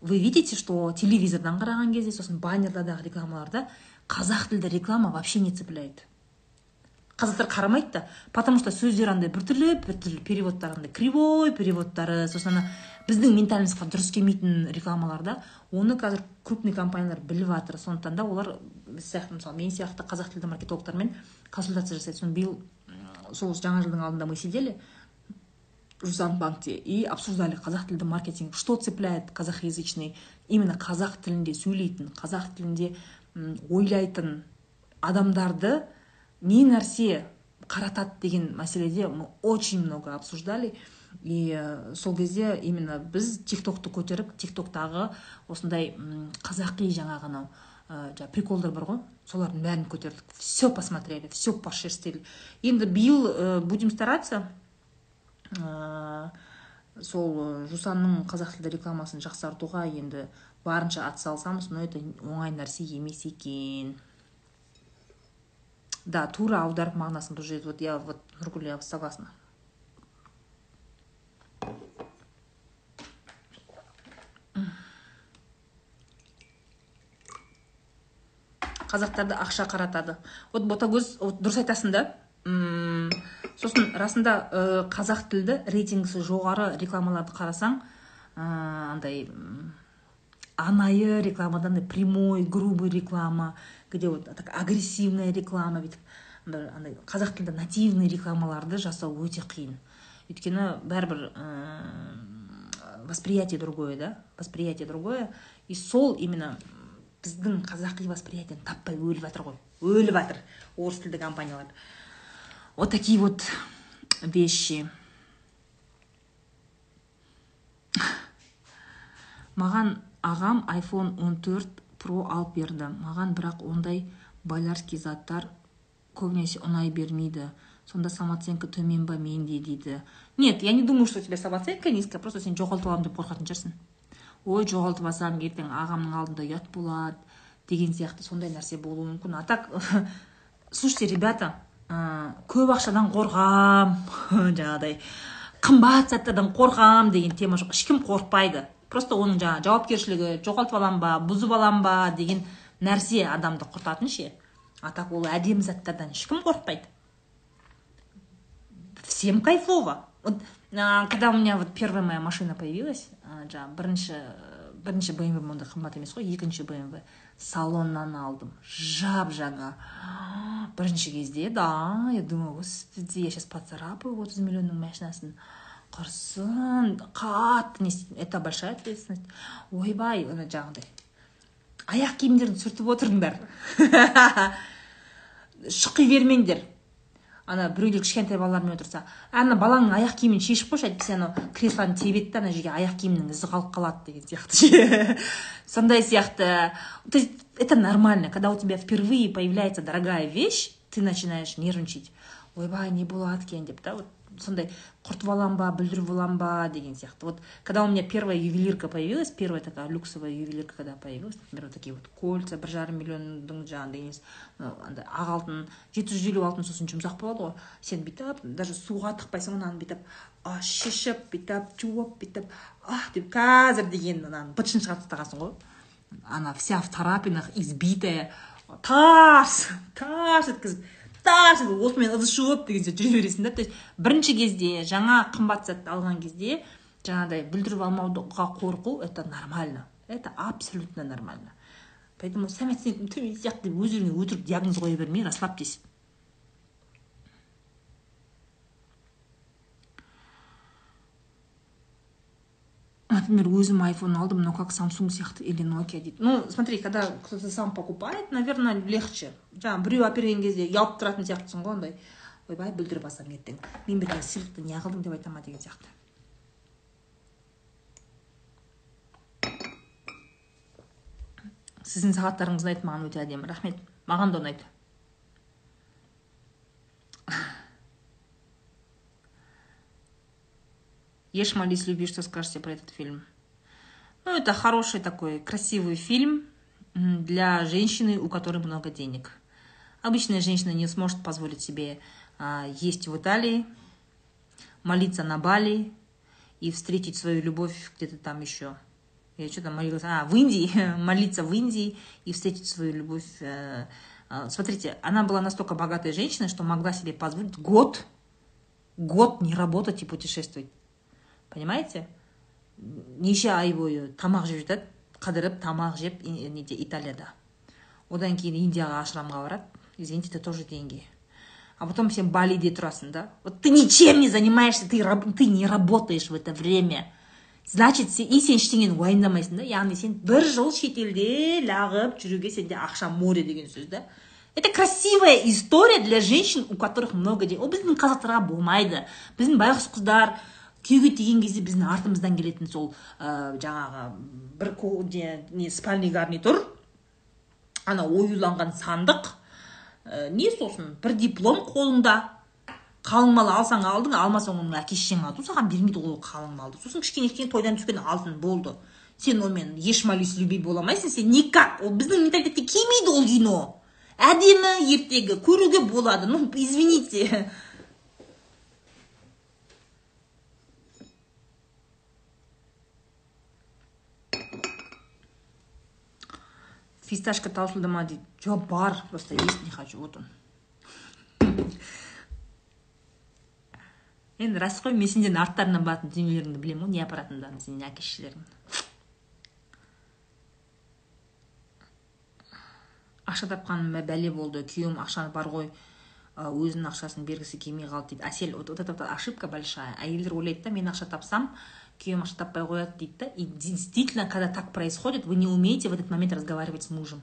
Вы видите что телевизордан қараған кезде сосын баннердадағы рекламаларда қазақ тілді реклама вообще не цепляет? Қазақтар қарамайды да потому что сөздері андай біртүрлі біртүрлі переводтары андай кривой переводтары сосын ана біздің ментальностьқа дұрыс келмейтін рекламаларда оны қазір крупный компаниялар біліп жатыр. Сондықтан да олар біз сияқты мысалы мен сияқты қазақ тілді маркетологтармен консультация жасайды. Соны биыл сол жаңа жылдың алдында мы сидели банкте и обсуждали қазақ тілді маркетинг что цепляет казахоязычный именно қазақ тілінде сөйлейтін қазақ тілінде ойлайтын адамдарды не нәрсе қаратады деген мәселеде мы очень много обсуждали. И э, сол кезде именно біз тик токты көтеріп тик токтағы осындай қазақи жаңағы анау ә, жаңағы приколдар бар ғой. Солардың бәрін көтердік все посмотрели все пошерстили. Енді биыл ә, будем стараться сол жусанның қазақ тілді рекламасын жақсартуға енді барынша атсалысамыз но это оңай нәрсе емес екен. Да тура аударып мағынасын жерде вот я вот нұргүл я согласна. Қазақтарды ақша қаратады. Вот ботагөз вот дұрыс айтасың да. Сосын расында ә, қазақ тілді рейтингісі жоғары рекламаларды қарасаң ә, андай анайы рекламада андай прямой грубый реклама где вот так агрессивная реклама бүйтіп андай қазақ тілді нативный рекламаларды жасау өте қиын. Өйткені бәрібір ә, восприятие другое да восприятие другое. И сол именно біздің қазақи восприятиені таппай өліп жатыр ғой өліп жатыр орыс тілді компаниялар. Вот такие вот вещи. Маған ағам iphone 14 pro алып берді. Маған бірақ ондай байларский заттар көбінесе ұнай бермейді. Сонда самооценка төмен ба менде дейді. Нет я не думаю что у тебя самооценка низкая просто сен жоғалтып аламын деп қорқатын шығарсың. Ой жоғалтып алсам ертең ағамның алдында ұят болады деген сияқты сондай нәрсе болуы мүмкін. А так слушайте ребята ә, көп ақшадан қорқам жаңағыдай қымбат заттардан қорқам деген тема жоқ. Ешкім қорықпайды. Просто оның жаңағы жауапкершілігі жоғалтып аламын ба бұзып аламын ба деген нәрсе адамды құртатын ше. А так ол әдемі заттардан ешкім қорықпайды. Всем кайфово. Вот когда у меня вот первая моя машина появилась жаңағы бірінші бірінші бмв ондай қымбат емес қой екінші бмв салоннан алдым. Жап жаңа бірінші кезде да я думаю господи я сейчас поцарапаю отыз миллионның машинасын. Құрсын қатты не это большая ответственность. Ойбай ана жаңағыдай. Аяқ киімдеріңді сүртіп отырыңдар. Шұқи бермеңдер. Ана біреулер кішкентай балалармен отырса ана балаңның аяқ киімін шешіп қойшы әйтпесе анау креслоны тебеді да ана жерге аяқ киімінің ізі қалып қалады деген сияқты. Сондай сияқты. То есть это нормально когда у тебя впервые появляется дорогая вещь ты начинаешь нервничать. Ойбай не болады екен деп та вот. Сондай құртып аламын ба бүлдіріп аламын ба деген сияқты. Вот когда у меня первая ювелирка появилась первая такая люксовая ювелирка когда появилась например вот такие вот кольца бір жарым миллиондың жаңағыдай несі андай ақ алтын жеті жүз елу алтын сосын жұмсақ болады ғой. Сен бүйтіп даже суға тықпайсың ананы бүйтіп шешіп бүйтіп жуып бүйтіп ах деп қазір деген ананы бытшын шығарып тастағансың ғой. Она вся в тарапинах избитая тарс тарс еткізіп. Тас осымен ыдыс жуып деген сияқты жүре бересің да. То есть бірінші кезде жаңа қымбат затты алған кезде жаңағыдай бүлдіріп алмауға қорқу это нормально. Это абсолютно нормально. Поэтому самооценкам төмен сияқты өз өзіңе өтірік диагноз қоя бермей расслабьтесь. Например өзім айфон алдым но как самсунг сияқты или nokia дейді. Ну смотри когда кто то сам покупает наверное легче. Жаңағы біреу әперген кезде ұялып тұратын сияқтысың ғой андай ойбай бүлдіріп алсам ертең. Мен берген сыйлықты не қылдың деп айта ма деген сияқты. Сіздің сағаттарыңыз ұнайды маған өте әдемі. Рахмет. Маған да ұнайды. Ешь, молись, люби, что скажете про этот фильм? Ну, это хороший такой красивый фильм для женщины, у которой много денег. Обычная женщина не сможет позволить себе а, есть в Италии, молиться на Бали и встретить свою любовь где-то там еще. Я что там молилась? А, в Индии, молиться в Индии и встретить свою любовь. Э, э, смотрите, она была настолько богатой женщиной, что могла себе позволить год, год не работать и путешествовать. Понимаете? Неше ай бойы тамақ жеп жатады қыдырып тамақ жеп неде италияда. Одан кейін индияға ашрамға барады. Извините это тоже деньги. А потом сен балиде тұрасың да. Вот ты ничем не занимаешься ты, ты не работаешь в это время. Значит и сен ештеңені уайымдамайсың да. Яғни сен бір жыл шетелде лағып жүруге сенде ақша море деген сөз да. Это красивая история для женщин у которых много денег ол біздің қазақтарға болмайды. Біздің байғұс қыздар күйеуге тиген кезде біздің артымыздан келетін сол ә, жаңағы бір не спальный гарнитур. Ана оюланған сандық. Ә, не сосын бір диплом қолыңда қалың мал алсаң алдың алмасаң оның әке шешең алды. Саған бермейді ол қалың малды сосын кішкене кішкене тойдан түскен алтын болды. Сен онымен еш молись люби бола алмайсың сен никак. Ол біздің менталитетке келмейді ол кино. Әдемі ертегі көруге болады. Ну извините. Фисташка таусылды ма дейді жоқ бар просто есть не хочу вот он енді рас қой мен сендердің арттарыңнан баратын дүниелеріңді білемін ғой не апаратындарыңды сенің әке шешелеріңді ақша тапқаным бәле болды күйеуім ақша бар ғой өзінің ақшасын бергісі келмей қалды дейді әсел вот это ошибка большая әйелдер ойлайды да мен ақша тапсам күйеуім ақша таппай қояды дейді да и действительно когда так происходит вы не умеете в этот момент разговаривать с мужем.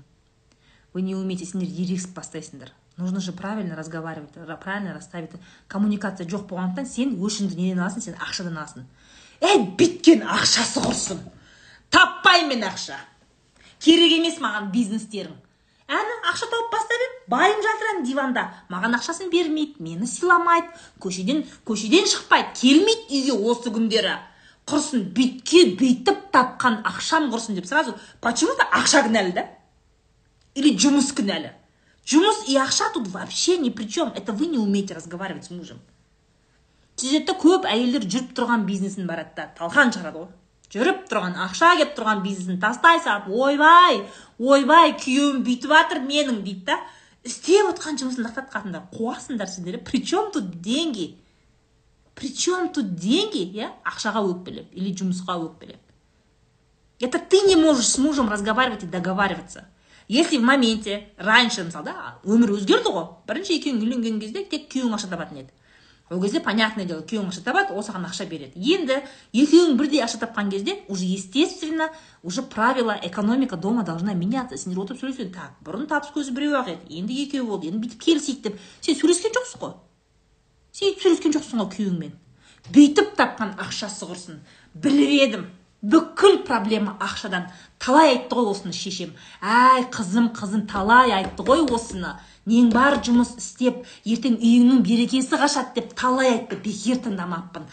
Вы не умеете сендер ерегісіп бастайсыңдар нужно же правильно разговаривать правильно расставить коммуникация жоқ болғандықтан сен өшіңді неден аласың сен ақшадан аласың ей бүйткен ақшасы құрсын таппаймын мен ақша керек емес маған бизнестерің. Әні ақша тауып бастай бер байым жатыр әні диванда. Маған ақшасын бермейді мені сыйламайды көшеден көшеден шықпайды келмейді үйге осы күндері. Құрсын бүйтке бүйтіп тапқан ақшам құрсын деп сразу почему то ақша кінәлі да? Или жұмыс кінәлі? Жұмыс и ақша тут вообще ни при чем это вы не умеете разговаривать с мужем. Сөйтеді көп әйелдер жүріп тұрған бизнесін барады да. Талқан шығарады ғой. Жүріп тұрған ақша келіп тұрған бизнесін тастай салып ойбай ойбай күйеуім бүйтіп жатыр менің дейді да. Істеп отқан жұмысын тоқтатқансыңдар қуасыңдар сендер при чем тут деньги? При чем тут деньги иә ақшаға өкпелеп или жұмысқа өкпелеп. Это ты не можешь с мужем разговаривать и договариваться. Если в моменте раньше мысалы да өмір өзгерді ғой бірінші екеуің үйленген кезде тек күйеуің ақша табатын еді. Ол кезде понятное дело күйеуің ақша табады ол саған ақша береді. Енді екеуің бірдей ақша тапқан кезде уже естественно уже правила экономика дома должна меняться. Сендер отырып сөйлеседі так бұрын табыс көзі біреу ақ еді енді екеу болды енді бүйтіп келісейік деп. Сен сөйлескен жоқсың ғой. Сен сөйлескен жоқсың ғой күйеуіңмен. Бүйтіп тапқан ақшасы құрсын біліп едім бүкіл проблема ақшадан. Талай айтты ғой осыны шешем. Әй қызым қызым талай айтты ғой осыны. Нең бар жұмыс істеп ертең үйіңнің берекесі қашады деп талай айтты. Бекер тыңдамаппын.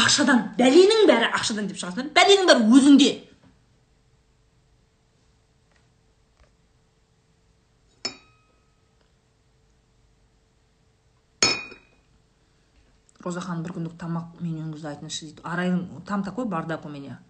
Ақшадан бәленің бәрі ақшадан деп шығасың бәленің бәрі өзіңде. Роза ханым бір күндік тамақ менюңізді айтыңызшы дейді. Арайым там такой бардак у меня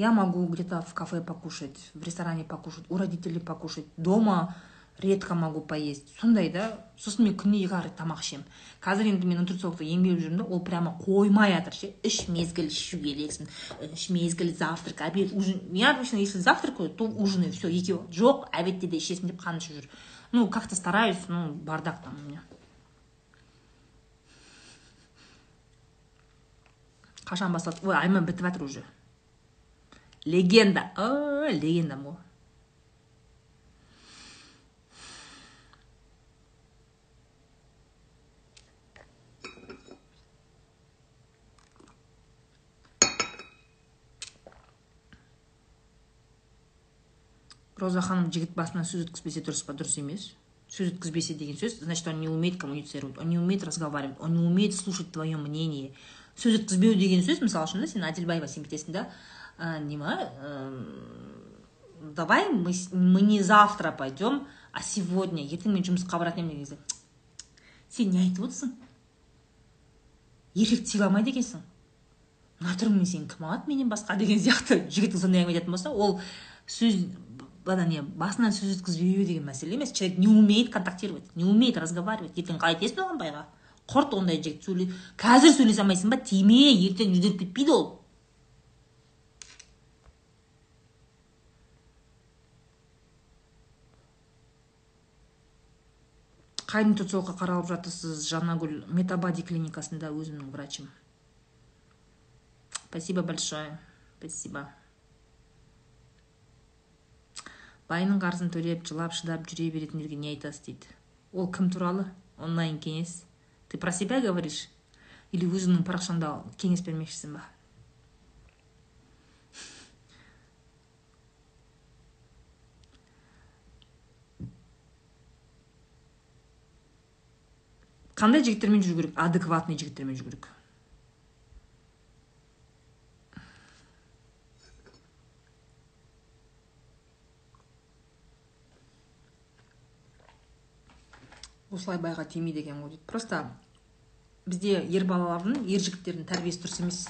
я могу где то в кафе покушать в ресторане покушать у родителей покушать. Дома редко могу поесть. Сондай да сосын мен күніне екі ақ тамақ ішемін. Қазір енді мен нутрициологта еңбек жүрмін да ол прямо қоймай жатыр ше. Үш мезгіл ішу керексің үш мезгіл завтрак обед ужин. Я обычно если завтракаю то ужинаю все екеуі. Жоқ обедте де ішесің деп қан ішіп жүр. Ну как то стараюсь ну бардак там у меня. Қашан басталды ой айман бітіп жатыр уже легенда легендам ғой роза ханым жігіт басынан сөз өткізбесе дұрыс па? Дұрыс емес. Сөз өткізбесе деген сөз значит он не умеет коммуницировать он не умеет разговаривать. Он не умеет слушать твое мнение. Сөз өткізбеу деген сөз мысалы үшін сен әділбаева сен бүйтесің да. Не ма давай мы, мы не завтра пойдем а сегодня ертең мен жұмысқа баратын едім деген кезде сен не айтып отырсың? Еркекті сыйламайды екенсің. Мына түріңмен сені кім алады менен басқа? деген сияқты. Жігітің сондай әңгіме айтатын болса ол сөз ана не басынан сөз өткізбеу деген мәселе емес. Человек не умеет контактировать не умеет разговаривать. Ертең қалай тиесің оған байға? Құрт ондай жігіт сөйле қазір сөйлесе алмайсың ба тиме ертең жүдеп кетпейді ол қай нутрициологқа қаралып жатырсыз жанагүл метабади клиникасында өзімнің врачым спасибо большое. Спасибо. Байының қарызын төлеп жылап шыдап жүре беретіндерге не айтасыз дейді. Ол кім туралы? Онлайн кеңес. Ты про себя говоришь? Или өзіңнің парақшаңда кеңес бермекшісің ба қандай жігіттермен жүру керек адекватный жігіттермен жүру керек осылай байға тимейді екен ғой дейді. Просто бізде ер балалардың ер жігіттердің тәрбиесі дұрыс емес.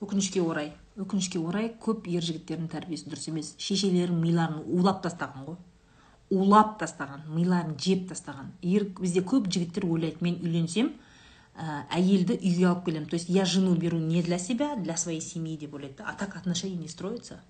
Өкінішке орай өкінішке орай көп ер жігіттердің тәрбиесі дұрыс емес. Шешелерінің миларын улап тастаған ғой. Улап тастаған миларын жеп тастаған. Ер бізде көп жігіттер ойлайды мен үйленсем ә, әйелді үйге алып келемін. То есть я жену беру не для себя для своей семьи деп ойлайды а так отношения не строятся.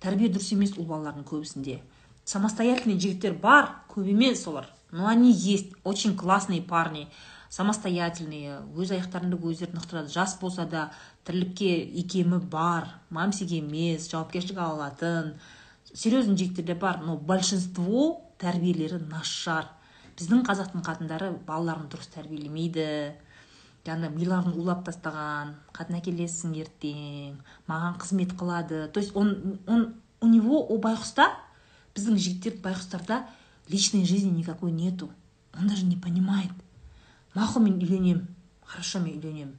Тәрбие дұрыс емес ұл балалардың көбісінде. Самостоятельный жігіттер бар көп емес олар. Но они есть очень классные парни самостоятельные. Өз аяқтарында өздері нық тұрады жас болса да. Тірлікке икемі бар мамсиге емес жауапкершілік ала алатын. Серьезный жігіттер де бар но большинство тәрбиелері нашар. Біздің қазақтың қатындары балаларын дұрыс тәрбиелемейді. Жаңағыдай миларын улап тастаған қатын әкелесің ертең маған қызмет қылады. То есть он, он у него о байғұста біздің жігіттер байғұстарда личной жизни никакой нету. Он даже не понимает. Мақұл мен үйленемін хорошо мен үйленемін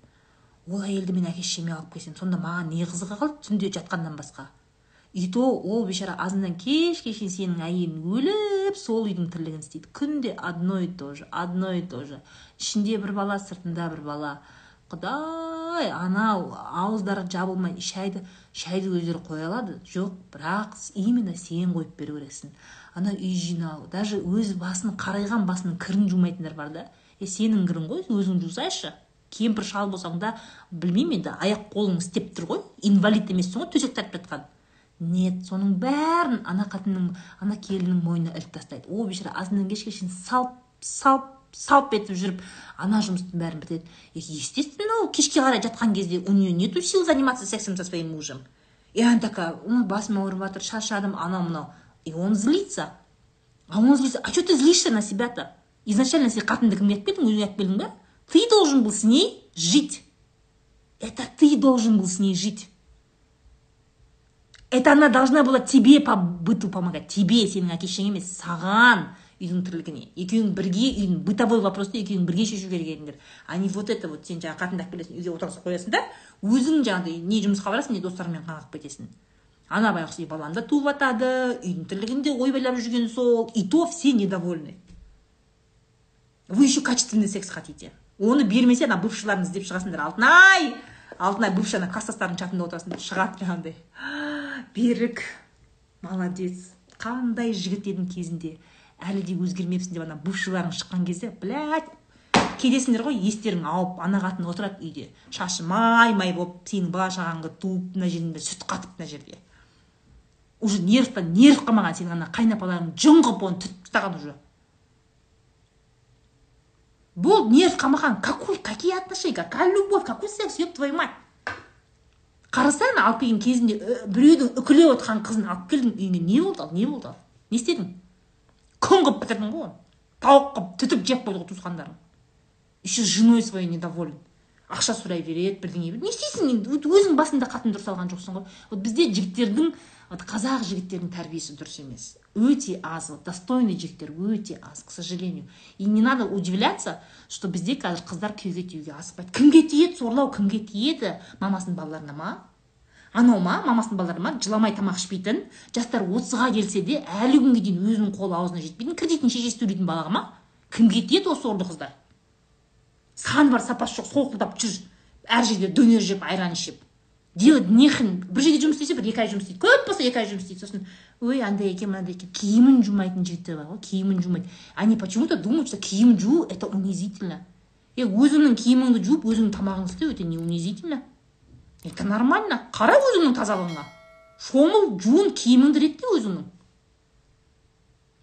ол әйелді мен әке шешеме алып келсем сонда маған не қызығы қалды түнде жатқаннан басқа. И то ол бейшара азаннан кешке шейін сенің әйелің өліп сол үйдің тірлігін істейді. Күнде одно и то же одно и то же. Ішінде бір бала сыртында бір бала. Құдай анау ауыздары жабылмай шайды шайды өздері қоя алады. Жоқ бірақ именно сен қойып беру керексің. Ана үй жинау даже өз басын қарайған басының кірін жумайтындар бар да. Е сенің кірін ғой өзің жусайшы. Кемпір шал болсаң да білмеймін енді аяқ қолың істеп тұр ғой инвалид емессің ғой төсек тартып жатқан. Нет соның бәрін ана қатынның ана келіннің мойнына іліп тастайды. О бейшара азаннан кешке шейін салп салп салп етіп жүріп ана жұмыстың бәрін бітіреді. Естественно ол кешке қарай жатқан кезде у нее нету сил заниматься сексом со своим мужем. И она такая басым ауырып жатыр шаршадым анау мынау и он злится. А он злится. А что ты злишься на себя то изначально сен қатынды кімге алып келдің өзіңе алып келдің ба ты должен был с ней жить. Это ты должен был с ней жить. Это она должна была тебе по быту помогать. Тебе сенің әке шешең емес саған үйдің тірлігіне екеуің бірге үйдің бытовой вопросты екеуің бірге шешу керек едіңдер а не вот это вот сен жаңағы қатынды алып келесің үйге отырғызып қоясың да? Өзің жаңағыдай не жұмысқа барасың не достарыңмен қаңғып кетесің. Ана байғұс балам да туып жатады үйдің тірлігінде ойбайлап жүрген сол. И то все недовольны. Вы еще качественный секс хотите? Оны бермесе ана бывшыларын іздеп шығасыңдар. Алтынай алтынай бывший ана класстастардың чатында отырасың шығады жаңағыдай берік молодец. Қандай жігіт едің кезінде? Әлі де өзгермепсің деп ана бывшийларың шыққан кезде блять кетесіңдер ғой естерің ауып ана қатын отырады үйде. Шашы май май болып сенің бала шағаңды туып мына жерінде сүт қатып мына жерде уже нервтан нерв қалмаған сенің ана қайнапаларың жын қылып оны түтіп тастаған уже. Болды нерв қалмаған какой какие отношения какая любовь какой секс еб твою мать. Қараса ана алып келген кезінде біреудің үкілеп отқан қызын алып келдің үйіңе не болды ал не болды? Ал не істедің? Күн қылып бітірдің ғой оны. Тауық қылып түтіп жеп қойды ғой туысқандарың еще женой своей недоволен. Ақша сұрай береді бірдеңе не істейсің өзің басында қатын дұрыс алған жоқсың ғой. Вот бізде жігіттердің вот қазақ жігіттерінің тәрбиесі дұрыс емес. Өте аз вот достойный жігіттер өте аз к сожалению. И не надо удивляться что бізде қазір қыздар күйеуге тиюге асықпайды кімге тиеді сорлау кімге тиеді? Мамасының балаларына ма? Анау ма? Мамасының балалары ма? Жыламай тамақ ішпейтін жастар отызға келсе де әлі күнге дейін өзінің қолы аузына жетпейтін кредитін шешесі төлейтін балаға ма? Кімге тиеді осы сорлы қыздар? Саны бар сапасы жоқ солқылдап жүр әр жерде дөнер жеп айран ішіп делать нехрен бір жерде жұмыс істесе бір екі ай жұмыс істейді. Көп болса екі ай жұмыс істейді. Сосын ой андай екен мынандай екен киімін жумайтын жігіттер бар ғой киімін жумайды они почему то думают что киім жуу это унизительно. Е өзіңнің киіміңді жуып өзіңнің тамағыңды істеу это не унизительно. Это нормально. Қара өзіңнің тазалығыңа. Шомыл жуын киіміңді ретте өзіңнің.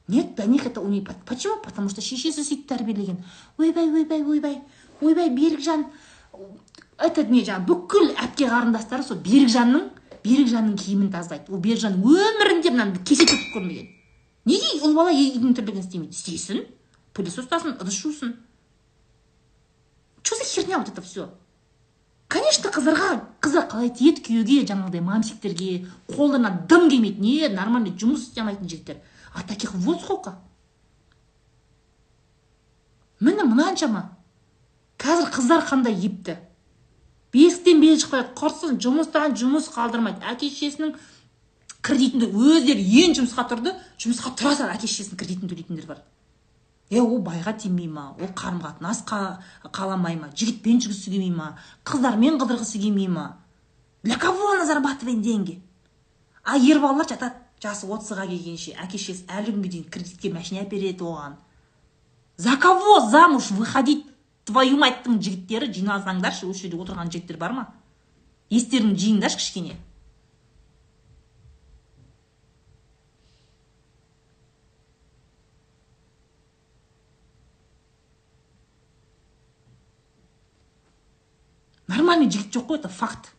Нет для них это уни почему? Потому что шешесі сөйтіп тәрбиелеген. Ойбай ойбай ойбай ойбай берікжан этот не жаңағы бүкіл әпке қарындастары сол берікжанның берікжанның киімін тазалайды ол берікжан өмірінде мынаны кесе төкіп көрмеген. Неге ұл бала үйдің тірлігін істемейді? Істесін пылесос ұстасын ыдыс жусын. Что за херня вот это все конечно қыздарға қыздар қалай тиеді күйеуге жаңағыдай мамсиктерге қолдарына дым келмейді. Не нормальный жұмыс істей алмайтын жігіттер. А таких вот сколько? Міне мынаншама. Қазір қыздар қандай епті? Бесіктен бері шықпай құрсын жұмыстан жұмыс қалдырмайды. Әке шешесінің кредитін өздері ең жұмысқа тұрды жұмысқа тұра сала әке шешесінің кредитін төлейтіндер бар. Е ол байға тимей ма? Ол қарым қатынас қаламай ма? Жігітпен жүргісі келмей ма? Қыздармен қыдырғысы келмей ма? Для кого она зарабатывает деньги? А ер балалар жатады жасы отызға келгенше әке шешесі әлі күнге дейін кредитке машина әпереді оған. За кого замуж выходить? Твою маттың жігіттері жиналсаңдаршы осы жерде отырған жігіттер бар ма? Естеріңді жиыңдаршы кішкене. Нормальный жігіт жоқ қой это факт.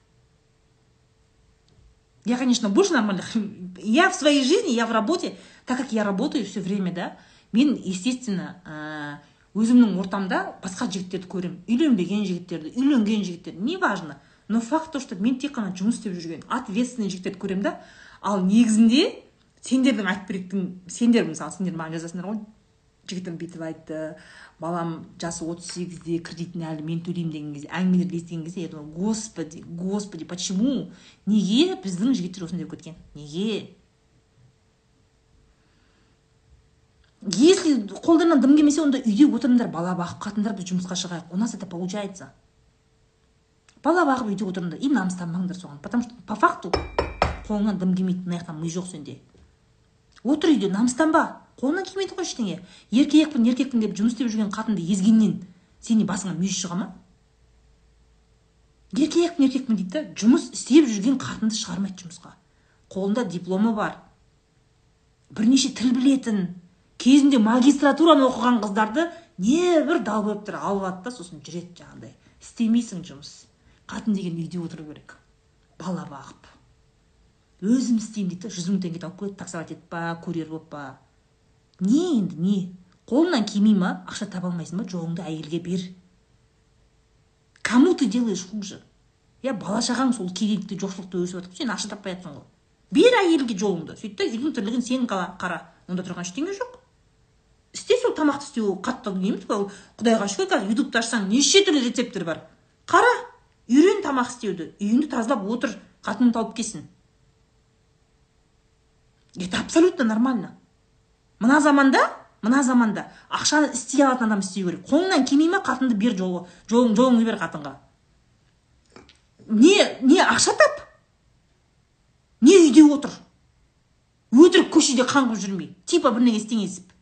Я конечно больше нормальных. Я в своей жизни я в работе так как я работаю все время да мен естественно өзімнің ортамда басқа жігіттерді көремін. Үйленбеген жігіттерді үйленген жігіттерді неважно. Но факт то что мен тек қана жұмыс істеп жүрген ответственный жігіттерді көремін да ал негізінде сендердің айтып беретін сендер мысалы сендер маған жазасыңдар ғой. Жігітім бүйтіп айтты балам жасы отыз сегізде кредитін әлі мен төлеймін деген кезде әңгімелерді естіген кезде я думаю господи господи почему? Неге біздің жігіттер осындай болып кеткен? Неге? Если қолдарынан дым келмесе онда үйде отырыңдар бала бағып қатыңдар біз жұмысқа шығайық. У нас это получается. Бала бағып үйде отырыңдар и намыстанбаңдар соған. Потому что по факту қолыңнан дым келмейді мына жақтан ми жоқ сенде. Отыр үйде намыстанба. Қолыңнан келмейді ғой ештеңе. Еркекпін еркекпін деп жұмыс істеп жүрген қатынды езгеннен сенің басыңа мүйіз шыға ма? Еркекпін еркекпін дейді да жұмыс істеп жүрген қатынды шығармайды жұмысқа. Қолында дипломы бар. Бірнеше тіл білетін кезінде магистратураны оқыған қыздарды небір долбоебтер алып алады да сосын жүреді жаңағыдай. Істемейсің жұмыс. Қатын деген үйде отыру керек. Бала бағып. Өзім істеймін дейді да жүз мың теңге тауып келеді таксовать етіп па курьер болып па. Не енді не? Қолыңнан келмей ма ақша таба алмайсың ба жоғыңды әйелге бер. Кому ты делаешь хуже? Иә бала шағаң сол кедейлікте жоқшылықта өсіп жатыр. Сен ақша таппай жатрсың ғой. Бер әйелге жолыңды. Сөйт та үйдің тірлігін сен қара. Онда тұрған ештеңе жоқ. Тамақты істеу қатты дейміз. Ол құдайға шүкір қазір ютубты ашсаң неше түрлі рецепттер бар. Қара үйрен тамақ істеуді үйіңді тазалап отыр қатының тауып келсін это абсолютно нормально. Мына заманда мына заманда ақшаны істей алатын адам істеу керек. Қолыңнан келмей ма қатынды бер жолы жолың, жолыңды бер қатынға. Не не ақша тап? Не үйде отыр? Өтірік көшеде қаңғып жүрмей. Типа бірдеңе істеңесіп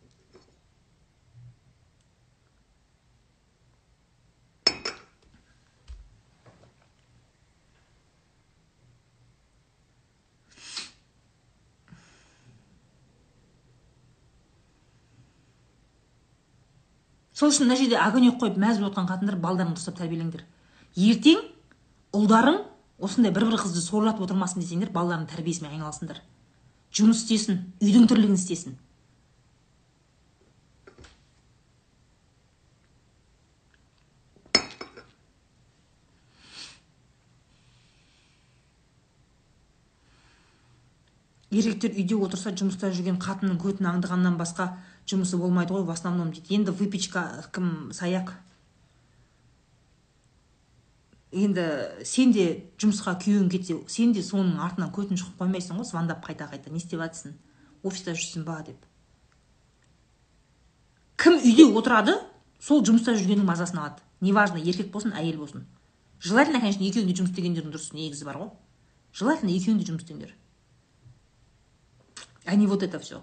сол үшін мына жерде огонек қойып мәз болып отқан қатындар балдарыңды дұрыстап тәрбиелеңдер. Ертең ұлдарың осындай бір бір қызды сорлатып отырмасын десеңдер балалардың тәрбиесімен айналасыңдар жұмыс істесін үйдің тірлігін істесін. Еркектер үйде отырса жұмыста жүрген қатынның көтін аңдығаннан басқа жұмысы болмайды ғой в основном дейді. Енді выпечка кім саяк? Енді сен де жұмысқа күйеуің кетсе сен де соның артынан көтін шұқып қоймайсың ғой звондап қайта қайта. Не істеп жатрсың офиста жүрсің ба деп. Кім үйде отырады сол жұмыста жүргеннің мазасын алады. Неважно еркек болсын әйел болсын. Желательно конечно екеуің де жұмыс істегендерің дұрыс негізі бар ғой. Желательно екеуің де жұмыс істеңдер. А не вот это все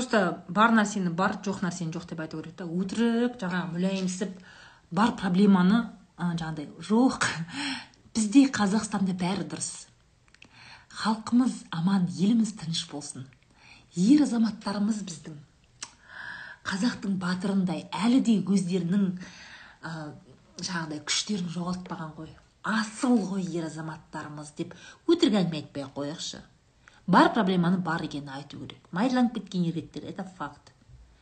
просто бар нәрсені бар жоқ нәрсені жоқ деп айту керек та. Өтірік жаңағы мүләйімсіп бар проблеманы жаңағыдай жоқ бізде қазақстанда бәрі дұрыс. Халқымыз аман еліміз тыныш болсын. Ер азаматтарымыз біздің. Қазақтың батырындай әлі де өздерінің ә, жаңағыдай күштерін жоғалтпаған ғой. Асыл ғой ер азаматтарымыз деп өтірік әңгіме айтпай ақ қояйықшы. Бар проблеманы бар екенін айту керек. Майдаланып кеткен еркектер это факт.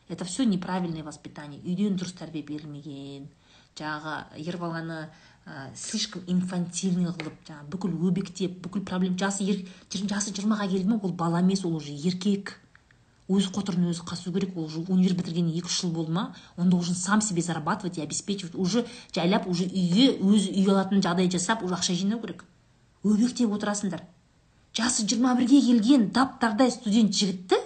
Это все неправильное воспитание. Үйден дұрыс тәрбие берілмеген. Жаңағы ер баланы ә, слишком инфантильный қылып жаңағы бүкіл өбектеп бүкіл проблема жасы ер, жасы жиырмаға келді ма ол бала емес ол уже еркек. Өз қотырын өзі қасу керек ол уже универ бітіргеніне екі үш жыл болды ма он должен сам себе зарабатывать и обеспечивать уже жайлап уже үйге өзі үй алатын жағдай жасап уже ақша жинау керек. Өбектеп отырасыңдар. Жасы жиырма бірге келген таптардай студент жігітті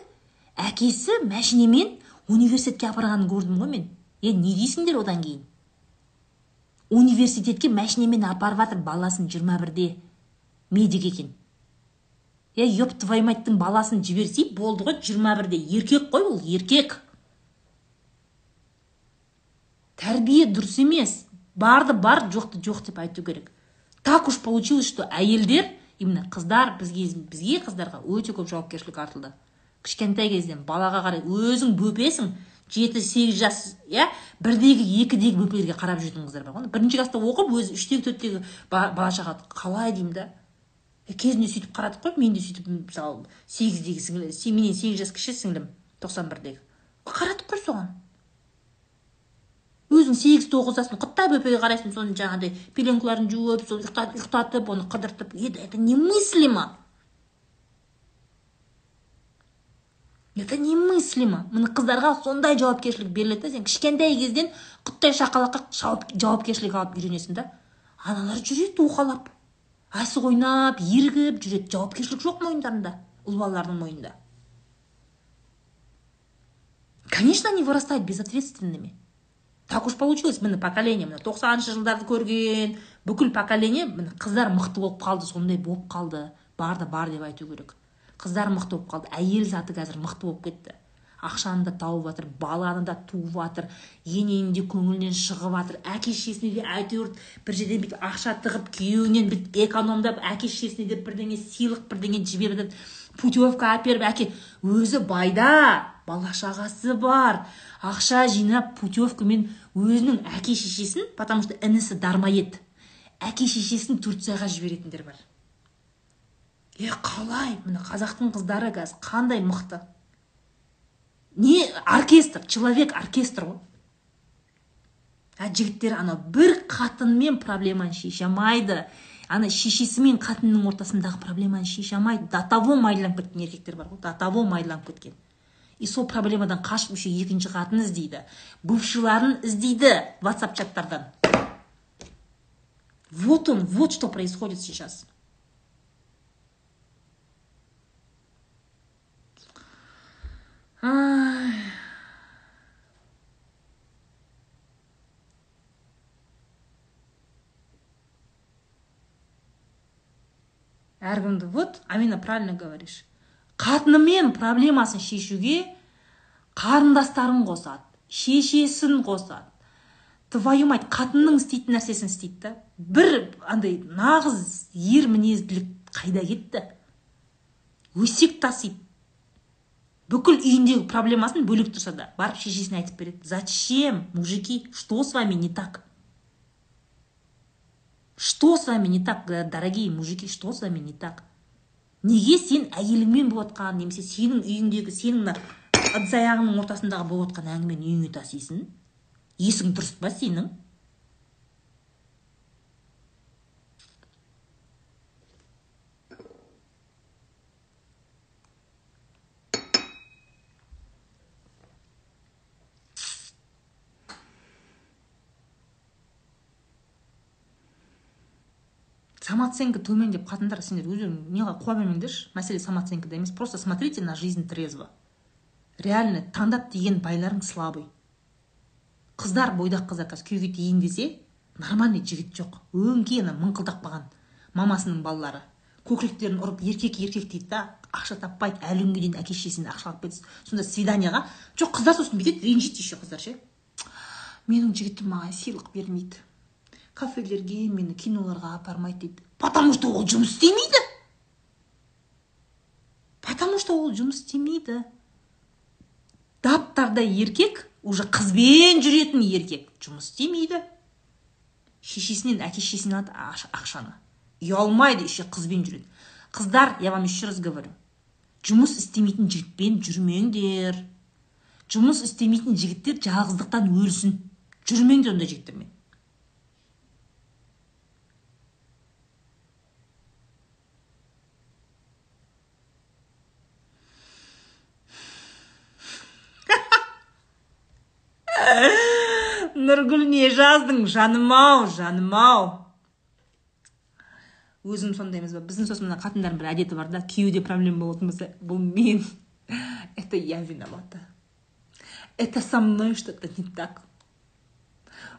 әкесі мәшинемен университетке апарғанын көрдім ғой мен. Е не дейсіңдер одан кейін? Университетке мәшинемен апарып жатыр баласын жиырма бірде. Медик екен. Е еп твою матьтың баласын жіберсей болды ғой жиырма бірде. Еркек қой ол еркек. Тәрбие дұрыс емес. Барды бар жоқты жоқ деп айту керек. Так уж получилось что әйелдер именно қыздар бізге бізге қыздарға өте көп жауапкершілік артылды. Кішкентай кезден балаға қарай өзің бөпесің жеті сегіз жас иә бірдегі екідегі бөпелерге қарап жүретін қыздар бар ғой бірінші класста оқып өзі үштегі төрттегі бала шаға қалай деймін да. Кезінде сөйтіп қарадық қой мен де сөйтіп мысалы сегіздегі менен сегіз жас кіші сіңлім тоқсан бірдегі. Қарадық қой соған. Өзің сегіз тоғыздасың құттап өпеге қарайсың соны жаңағыдай пеленкаларын жуып сол ұйықтатып оны қыдыртып это, это немыслимо. Это немыслимо. Міне қыздарға сондай жауапкершілік беріледі да сен кішкентай кезден құттай шақалаққа жауапкершілік алып үйренесің да. Аналар жүреді уқалап. Асық ойнап ерігіп жүреді. Жауапкершілік жоқ мойындарында ұл балалардың мойнында. Конечно они вырастают безответственными. Так уж получилось міне поколение міне тоқсаныншы жылдарды көрген бүкіл поколение міне қыздар мықты болып қалды сондай болып қалды. Барды бар деп айту керек. Қыздар мықты болып қалды. Әйел заты қазір мықты болып кетті. Ақшаны да тауып жатыр баланы да туып жатыр ененің де көңілінен шығып жатыр. Әке шешесіне де әйтеуір бір жерден бүйтіп ақша тығып күйеуінен бүйтіп экономдап әке шешесіне де бірдеңе сыйлық бірдеңе жіберіп путевка әперіп әке өзі байда бала шағасы бар. Ақша жинап путевкамен өзінің әке шешесін потому что інісі дармоед әке шешесін турцияға жіберетіндер бар. Е қалай? Міне қазақтың қыздары қазір қандай мықты. Не оркестр человек оркестр ғой. А жігіттер анау бір қатынмен проблеманы шеше алмайды. Ана шешесі мен қатынның ортасындағы проблеманы шеше алмайды. До того майдаланып кеткен еркектер бар ғой до того майдаланып кеткен. И сол проблемадан қашып еще екінші қатын іздейді. Бывшийларын іздейді ватсап чаттардан. Вот он вот что происходит сейчас. Әркімді вот амина правильно говоришь. Қатынымен проблемасын шешуге қарындастарын қосады шешесін қосады. Твою мать қатынның істейтін нәрсесін істейді да бір андай нағыз ер мінезділік қайда кетті? Өсек тасиды. Бүкіл үйіндегі проблемасын бөлек тұрса да барып шешесіне айтып береді. Зачем мужики что с вами не так? Что с вами не так дорогие мужики что с вами не так? Неге сен әйеліңмен болып жатқан немесе сенің үйіңдегі сенің мына ыдыс аяғыңның ортасындағы болып жатқан әңгімені үйіңе тасисың? Есің дұрыс па сенің? Самооценка төмен деп қатындар сендер өздерің неға қуа бермеңдерші мәселе самооценкада емес просто смотрите на жизнь трезво. Реально таңдап деген байларың слабый. Қыздар бойдақ қыздар қазір күйеуге тиейін десе нормальный жігіт жоқ. Өңкей ана мыңқылдақ қалған мамасының балалары. Көкіректерін ұрып еркек еркек дейді да ақша таппайды әлі күнге дейін әке шешесіне ақша алып кетсін. Сонда свиданияға жоқ қыздар сосын бүйтеді ренжиді еще қыздар ше. Менің жігітім маған сыйлық бермейді. Кафелерге мені киноларға апармайды дейді. Потому что ол жұмыс істемейді потому что ол жұмыс істемейді таптардай еркек уже қызбен жүретін еркек. Жұмыс істемейді шешесінен әке шешесінен алады ақшаны ұялмайды еще қызбен жүреді қыздар я вам еще раз говорю. Жұмыс істемейтін жігітпен жүрмеңдер жұмыс істемейтін жігіттер жалғыздықтан өлсін? Жүрмеңдер ондай жігіттермен нұргүл не жаздың жаным ау жаным ау. Өзім сондаймыз ба? Біздің сосын мына қатындардың бір әдеті бар да күйеуде проблема болатын болса бұл мен. Это я виновата. Это со мной что то не так.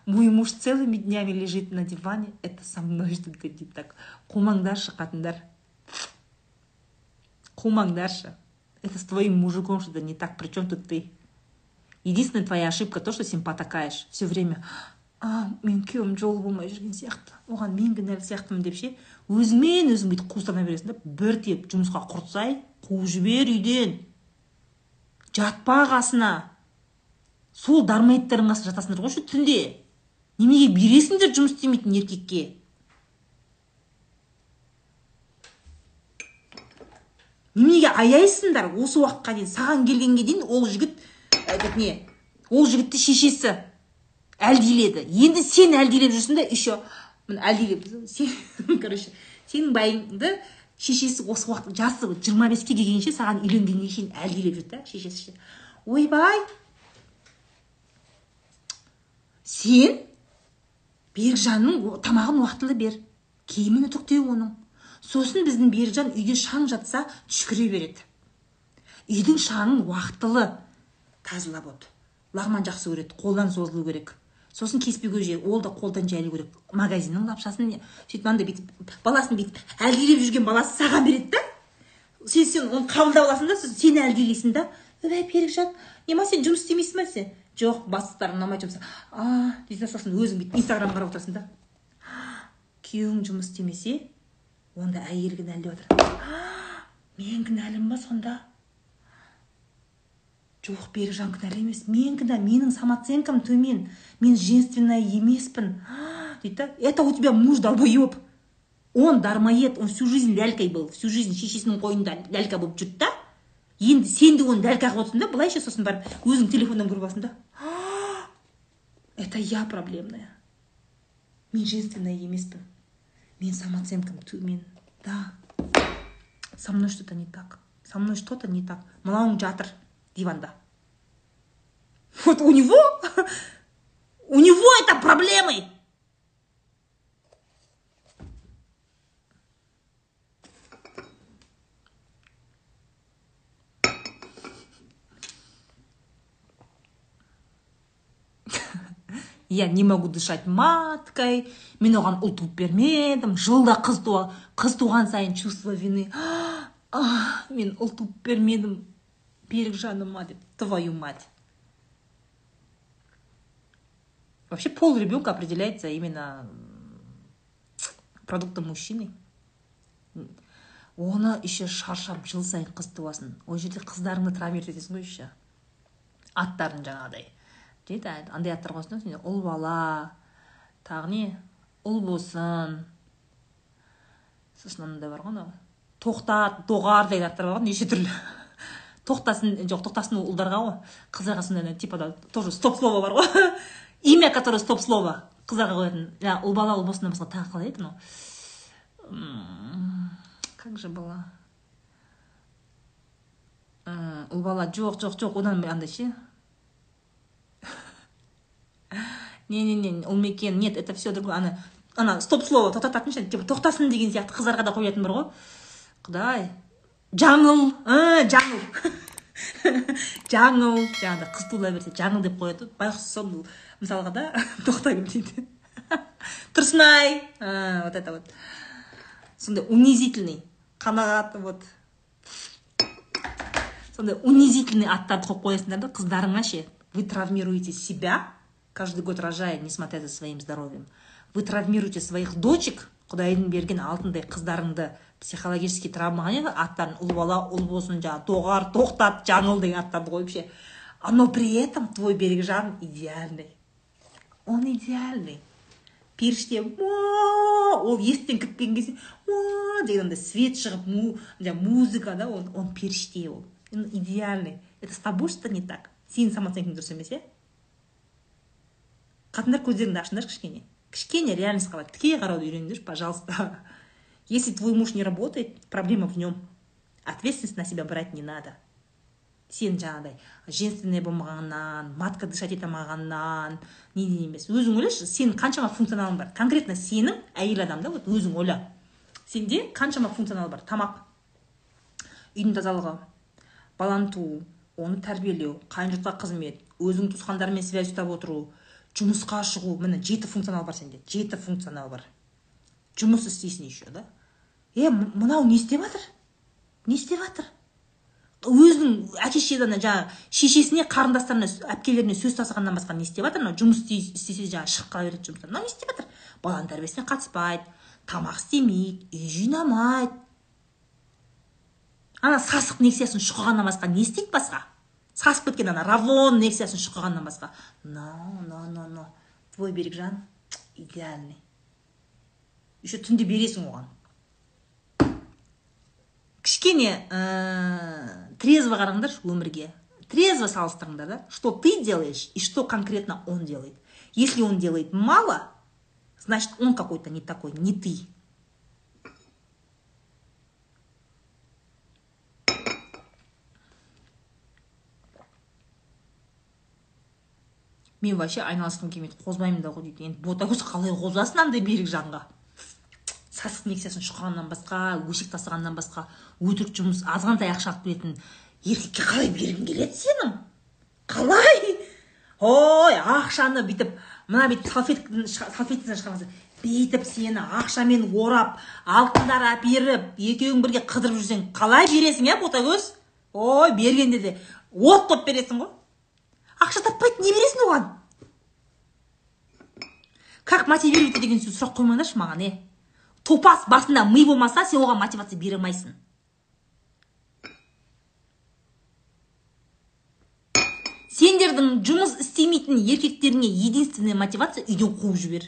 Мой муж целыми днями лежит на диване это со мной что то не так. Қумаңдаршы қатындар қумаңдаршы это с твоим мужиком что то не так при чем тут ты? Единственная твоя ошибка то что сен потакаешь все время. А мен күйеуім жолы болмай жүрген сияқты. Оған мен кінәлі сияқтымын деп ше өзіңмен өзің бүйтіп қуыстана бересің да бір тиіп жұмысқа құртсай қуып жібер үйден. Жатпа қасына. Сол дармоедтердің қасында жатасыңдар ғой түнде. Неменеге бересіңдер жұмыс істемейтін еркекке? Неменеге аяйсыңдар осы уақытқа дейін? Саған келгенге дейін ол жігіт этот не ол жігітті шешесі. Әлдиледі. Енді сен әлдилеп жүрсің да еще. Әлдилеп сен короче сенің байыңды шешесі осы уақытта жасы жиырма беске келгенше саған үйленгенге шейін әлдилеп жүрді да шешесі ше. Ойбай! Сен берікжанның тамағын уақытылы бер. Киімін үтіктеу оның. Сосын біздің берікжан үйде шаң жатса түшкіре береді. Үйдің шаңын уақытылы тазалап от лағман жақсы көреді қолдан созылу керек. Сосын кеспе көже ол да қолдан жайлу керек магазиннің лапшасын сөйтіп мынандай бүйтіп баласын бүйтіп әлдилеп жүрген баласы саған береді да. Сен сен оны қабылдап аласың да сосын сен әлдилейсің да. Ой берікжан ема сен жұмыс істемейсің ба десе жоқ бастықтарым ұнамайды жұмыс а дейді сосын өзің бүйтіп инстаграм қарап отырасың да. Күйеуің жұмыс істемесе онда әйелі кінәлі деп жатыр мен кінәлімін ба сонда? Жоқ берікжан кінәлі емес. Мен кінә менің самооценкам төмен. Мен женственная емеспін. Дейді да это у тебя муж долбоеб он дармоед он всю жизнь лялькой был. Всю жизнь шешесінің қойнында лялька болып жүрді да. Енді сен де оны дәл қағып отырсың да былайша сосын барып өзің телефоннан көріп аласың да. Это я проблемная. Мен женственная емеспін. Мен самооценкам төмен. Да. Со мной что то не так. Со мной что то не так. Мынауың жатыр. Диванда. Вот у него у него это проблемы. Я не могу дышать маткой. Мен оған ұл туып бермедім жылда қыз қыз туған сайын чувство вины. А, мен ұл туып бермедім берікжаныма деп твою мать. Вообще пол ребенка определяется именно продуктом мужчины. Оны еще шаршап жыл сайын қыз туасың. Ол жерде қыздарыңды травмировать етесің ғой еще. Аттарын жаңағыдай. Дейді андай аттар қойсын сенде ұл бала тағы не ұл болсын. Сосын анандай бар ғой анау. Тоқтат доғар деген аттар бар ғой неше түрлі. Тоқтасын жоқ тоқтасын ұлдарға ғой. Қыздарға сондай типа да тоже стоп слово бар ғой. Имя которое стоп слово қыздарға қоятын. Ұл бала ұл болсыннан басқа тағы қалай еді мынау? Как же было ұл бала жоқ жоқ жоқ одан андай ше? Не не не ол мекен нет это все другое. Ана ана стоп слово тоқтататын ше типа тоқтасын деген сияқты қыздарға да қоятын бар ғой. Құдай. Жаңыл жаңыл жаңыл жаңағыдай қыз туыла берсе жаңыл деп қояды. Байғұс сол мысалға да тоқтагүл дейді. Тұрсынай. Вот это вот. Сондай унизительный қанағат вот. Сондай унизительный аттарды қойып қоясыңдар да қыздарыңа ше вы травмируете себя каждый год рожая, несмотря за своим здоровьем. Вы травмируете своих дочек, құдайдың берген алтындай қыздарыңды психологический травмаға не аттарын ұл бала ұл болсын жаңағы доғар тоқтат жаңыл деген аттарды қойып ше. Но при этом твой берекжан идеальный. Он идеальный. Періште ол есіктен кіріп кезде деген андай свет шығып му музыка да он, он періште ол. Идеальный. Это с тобой что не так? Сенің самооценкаң дұрыс емес иә қатындар көздеріңді ашыңдаршы кішкене. Кішкене реальностьқа тіке қарауды үйреніңдерші пожалуйста если твой муж не работает проблема в нем. Ответственность на себя брать не надо. Сен жаңағыдай женственный болмағаннан матка дышать ете алмағаннан неден емес. Өзің ойлашы сенің қаншама функционалың бар. Конкретно сенің әйел адам да вот өзің ойла. Сенде қаншама функционал бар. Тамақ үйдің тазалығы баланы туу оны тәрбиелеу қайын жұртқа қызмет өзің туысқандармен связь ұстап отыру жұмысқа шығу міне жеті функционал бар сенде жеті функционал бар. Жұмыс істейсің еще да? Е мынау не істеп жатыр? Не істеп жатыр? Өзінің әке шешеден жаңағы шешесіне қарындастарына әпкелеріне сөз тастағаннан басқа не істеп жатыр? Мынау жұмыс істесе жаңағы шығып қала береді жұмыстан мынау не істеп жатыр? Баланың тәрбиесіне қатыспайды тамақ істемейді үй жинамайды. Ана сасық нексиясын шұқығаннан басқа не істейді басқа? Сасып кеткен ана равон нексиясын шұқығаннан басқа. Но но но но твой берекжан идеальный еще түнде бересің оған. Кішкене ә, трезво қараңдаршы өмірге. Трезво салыстырыңдар да что ты делаешь и что конкретно он делает. Если он делает мало значит он какой-то не такой не ты. Мен вообще айналысқым келмейді қозбаймын да ғой дейді. Енді ботагөз қалай қозасың андай берік жанға. Сасық нексиясын шұқығаннан басқа өсек тастағаннан басқа өтірік жұмыс азғантай ақша алып келетін еркекке қалай бергің келеді сенің? Қалай? Ой ақшаны бүйтіп мына бүйтіп салфеткасынан шығармаса бүйтіп сені ақшамен орап алтындар әперіп екеуің бірге қыдырып жүрсең қалай бересің иә ботагөз ой бергенде де от қылып бересің ғой. Ақша таппайды не бересің оған как мотивировать деген сөз сұрақ қоймаңдаршы маған е топас басында ми болмаса сен оған мотивация бере алмайсың. Сендердің жұмыс істемейтін еркектеріңе единственная мотивация үйден қуып жібер.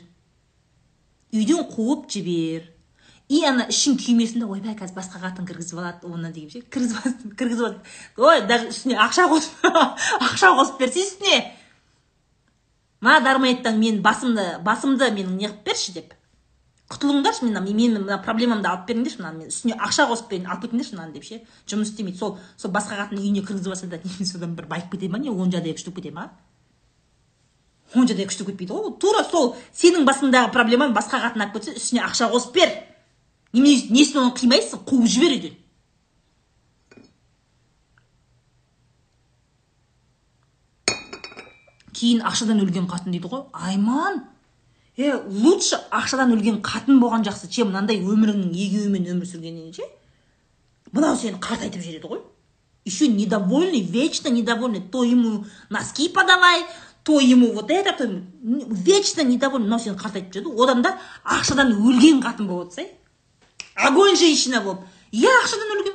Үйден қуып жібер. И ана ішің күймесін да ойбай қазір басқа қатын кіргізіп алады оны деген ше. Кіргізіп кіргізіп алады ой даже үстіне ақша қосып ақша қосып берсе үстіне мына дармаевтан мен басымды басымды менің неғып берші? деп. Құтылыңдаршы мен мен мына проблемамды алып беріңдерші мынаны мен үстіне ақша қосып берейін алып кетіңдерші мынаны деп ше. Жұмыс істемейді сол сол басқа қатын үйіне кіргізіп алса да содан бір байып кете ма не он жағдай күштеп кете ма? Он жағдай күштеп кетпейді ғой тура сол сенің басыңдағы проблеманы басқа қатын алып кетсе үстіне ақша қосып бер несін оны қимайсың қуып жібер үйден кейін ақшадан өлген қатын дейді ғой айман е лучше ақшадан өлген қатын болған жақсы чем мынандай өміріңнің егеуімен өмір сүргеннен ше мынау сені қартайтып жібереді ғой еще недовольный вечно недовольный то ему носки подавай то ему вот это то вечно недовольный мынау сені қартайтып жібереді одан да ақшадан өлген қатын болып отырса огонь женщина болып иә ақшадан өлгем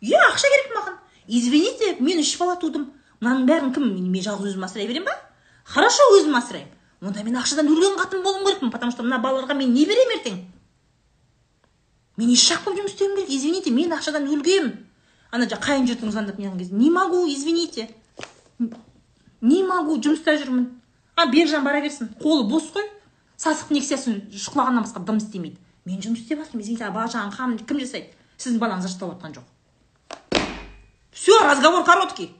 иә ақша керек маған. Извините мен үш бала тудым мынаның бәрін кім мен жалғыз өзім асырай беремін ба? Хорошо өзім асыраймын онда мен ақшадан өлген қатын болуым керекпін потому что мына балаларға мен не беремін ертең? Мен еш жақ болып жұмыс істеуім керек. Извините мен ақшадан өлгем ана жаңағы қайын жұртың звондап неғылған кезде не могу извините не могу жұмыста жүрмін а бекжан бара берсін. Қолы бос қой. Сасық нексиясын шұқылағаннан басқа дым істемейді мен жұмыс істеп жатырмын а бала кім жасайды? Сіздің балаңыз жасап жатқан жоқ. Все разговор короткий.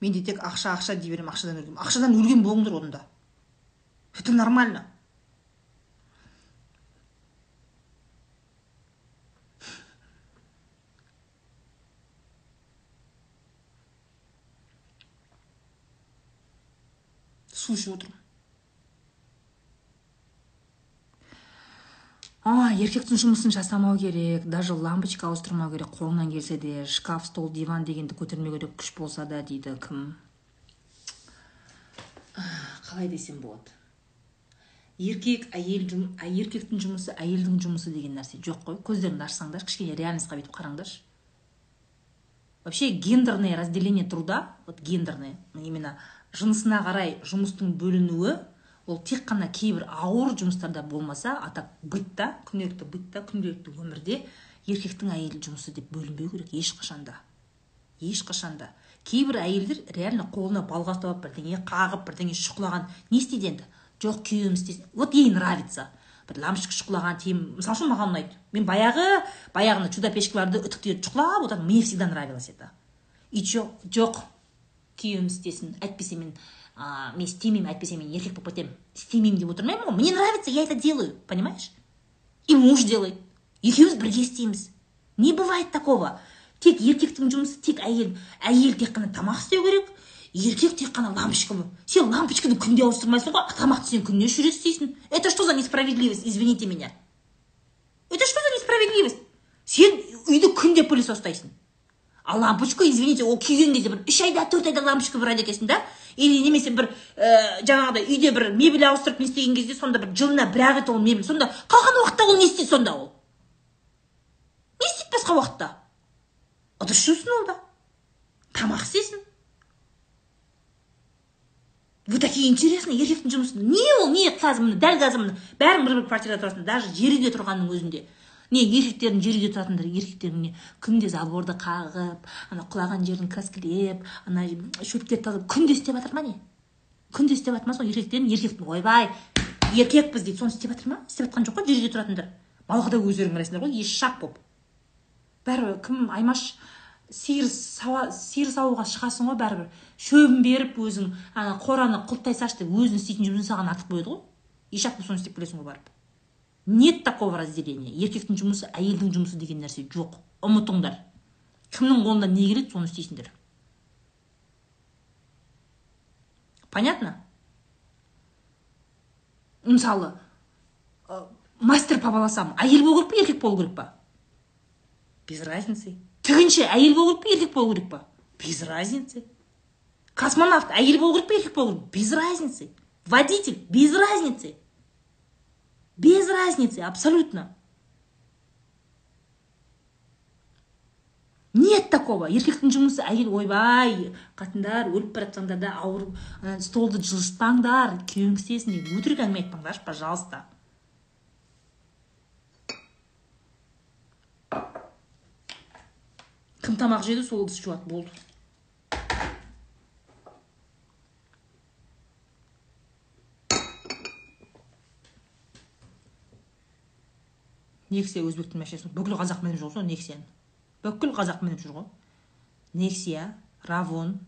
Менде тек ақша ақша дей беремін ақшадан өлгем ақшадан өлген болыңдар онда. Это нормально. Су ішіп отырмын а еркектің жұмысын жасамау керек даже лампочка ауыстырмау керек қолыңнан келсе де шкаф стол диван дегенді көтермеу керек күш болса да дейді кім? Қалай десем болады? Еркек әйел еркектің жұмысы әйелдің жұмысы деген нәрсе жоқ қой. Көздеріңді ашсаңдар кішкене реальностьқа бүйтіп қараңдаршы. Вообще гендерное разделение труда вот гендерное именно жынысына қарай жұмыстың бөлінуі ол тек қана кейбір ауыр жұмыстарда болмаса а так бытта күнделікті бытта күнделікті өмірде еркектің әйел жұмысы деп бөлінбеу керек ешқашанда ешқашанда кейбір әйелдер реально қолына балға ұстап алып бірдеңе қағып бірдеңе шұқылаған. Не істейді енді? Жоқ күйеуім істесін вот ей нравится. Бір лампочка шұқылаған тиім мысалы үшін маған ұнайды. Мен баяғы баяғыны чудо печкаларды үтіктеп шұқылап отырдым мне всегда нравилось это. И жоқ. Күйеуім істесін әйтпесе мен ә, мен істемеймін әйтпесе мен еркек болып кетемін. Істемеймін деп отырмаймын ғой мне нравится я это делаю. Понимаешь? И муж делает. Екеуміз бірге істейміз. Не бывает такого. Тек еркектің жұмысы тек әйел. Әйел тек қана тамақ істеу керек. Еркек тек қана лампочка сен лампочканы күнде ауыстырмайсың ғой тамақты сен күнде үш рет істейсің. Это что за несправедливость? Извините меня. Это что за несправедливость? Сен үйді күнде пылесос ұстайсың ал лампочка извините ол күйген кезде бір. Үш айда төрт айда лампочка бұрады екенсің да. Или немесе бір ә, жаңағыдай үйде бір мебель ауыстырып не істеген кезде сонда бір жылына бір ақ рет ол мебель сонда қалған уақытта ол не істейді сонда ол? Не істейді басқа уақытта? Ыдыс жусын ол да. Тамақ істесін вы такие интересные еркектің жұмысы не ол не қазір міне дәл қазір міне бәрің бір бір квартирада тұрасыңдар даже жер үйде тұрғанның өзінде. Не еркектердің жер үйде тұратындар еркектердің не. Күнде заборды қағып ана құлаған жерін краскілеп ана шөптерді тазалап күнде істеп жатыр ма не? Күнде істеп жатыр ма сол еркектерін еркектің ойбай еркекпіз дейді. Соны істеп жатыр ма? Істеп жатқан жоқ қой жер үйде тұратындар. Балғадай өздерің қарайсыңдар ғой ешшақ болып бәрібір кім аймаш сиыр сауа сиыр саууға шығасың ғой бәрібір. Шөбін беріп өзің ана қораны құлттай салшы деп өзің істейтін жұмысын саған артық қояды ғой. Ешақ соны істеп келесің ғой барып нет такого разделения. Еркектің жұмысы әйелдің жұмысы деген нәрсе жоқ. Ұмытыңдар. Кімнің қолынан не келеді соны істейсіңдер. Понятно? Мысалы мастер по волосам. Әйел болу керек па еркек болу керек па? Без разницы. Тігінші әйел болу керек па еркек болу керек па? Без разницы. Космонавт әйел болу керек па еркек болу керек без разницы. Водитель без разницы. Без разницы абсолютно. Нет такого. Еркектің жұмысы әйел ойбай қатындар өліп бара жатсаңдар да ауыр столды жылжытпаңдар күйеуің істесін деп өтірік әңгіме айтпаңдаршы пожалуйста кім тамақ жеді сол ыдыс жуады болды. Нексия өзбектің машинасы бүкіл қазақ мініп жүр ғой нексияны бүкіл қазақ мініп жүр ғой нексия равон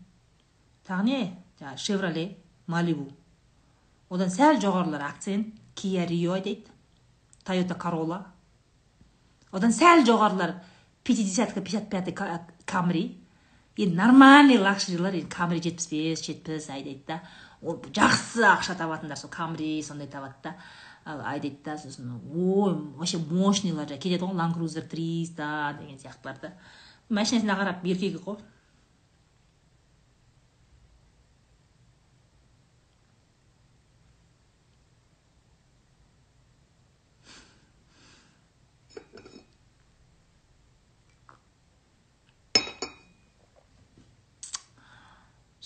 тағы не жаңағы шевроле малибу одан сәл жоғарылар акцент кия рио айтады тойота корола одан сәл жоғарылар пятидесятка пятьдесят пятый камри енді нормальный лакшерилар енді камри жетпіс бес жетпіс айдайды да ол жақсы ақша табатындар сол камри сондай табады да айдайды да сосын ой вообще мощныйлар кетеді ғой ланд крузер триста деген сияқтылар да. Машинасына қарап еркегі ғой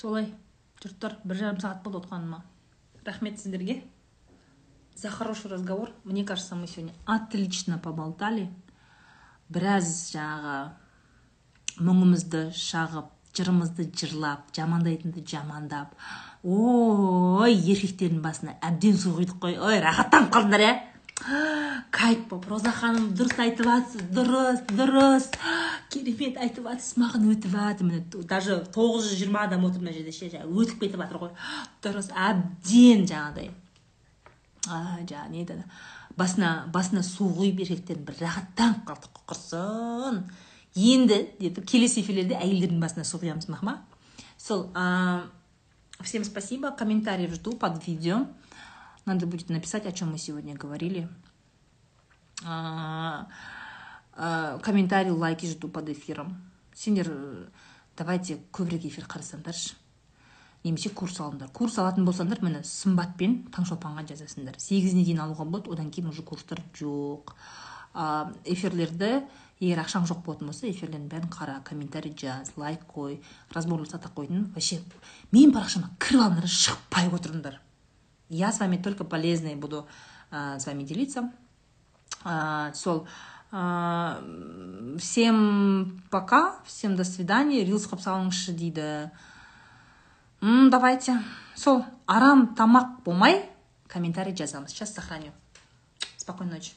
солай жұрттар бір жарым сағат болды отқаныма. Рахмет сіздерге. За хороший разговор. Мне кажется мы сегодня отлично поболтали. Біраз жаңағы мұңымызды шағып жырымызды жырлап жамандайтынды жамандап. Ой еркектердің басына әбден су құйдық қой. Ой рахаттанып қалдыңдар иә кайф болып. Роза ханым дұрыс айтып жатсыз дұрыс дұрыс. Керемет айтып жатсыз маған өтіп жатыр міне даже тоғыз жүз жиырма адам отыр мына жерде ше өтіп кетіп жатыр ғой. Дұрыс әбден жаңағыдай. Жаңағы не еді басына басына су құйып еркектердің бір рахаттанып қалдық құрсын. Енді деді келесі эфирлерде әйелдердің басына су құямыз махма сол всем спасибо комментарий жду под видео. Надо будет написать о чем мы сегодня говорили. Комментарий лайки жду под эфиром. Сендер давайте көбірек эфир қарасаңдаршы. Немесе курс алыңдар. Курс алатын болсаңдар міне сымбатпен таңшолпанға жазасыңдар. Сегізіне дейін алуға болады одан кейін уже курстар жоқ. Эфирлерді егер ақшаң жоқ болатын болса эфирлердің бәрін қара комментарий жаз лайк қой разборласата қойдың. Вообще менің парақшама кіріп алыңдар шықпай отырыңдар. Я с вами только полезный буду с вами делиться. Сол всем пока всем до свидания рилс қылып салыңызшы дейді. М давайте. Сол арам тамақ болмай комментарий жазамыз сейчас сохраню. Спокойной ночи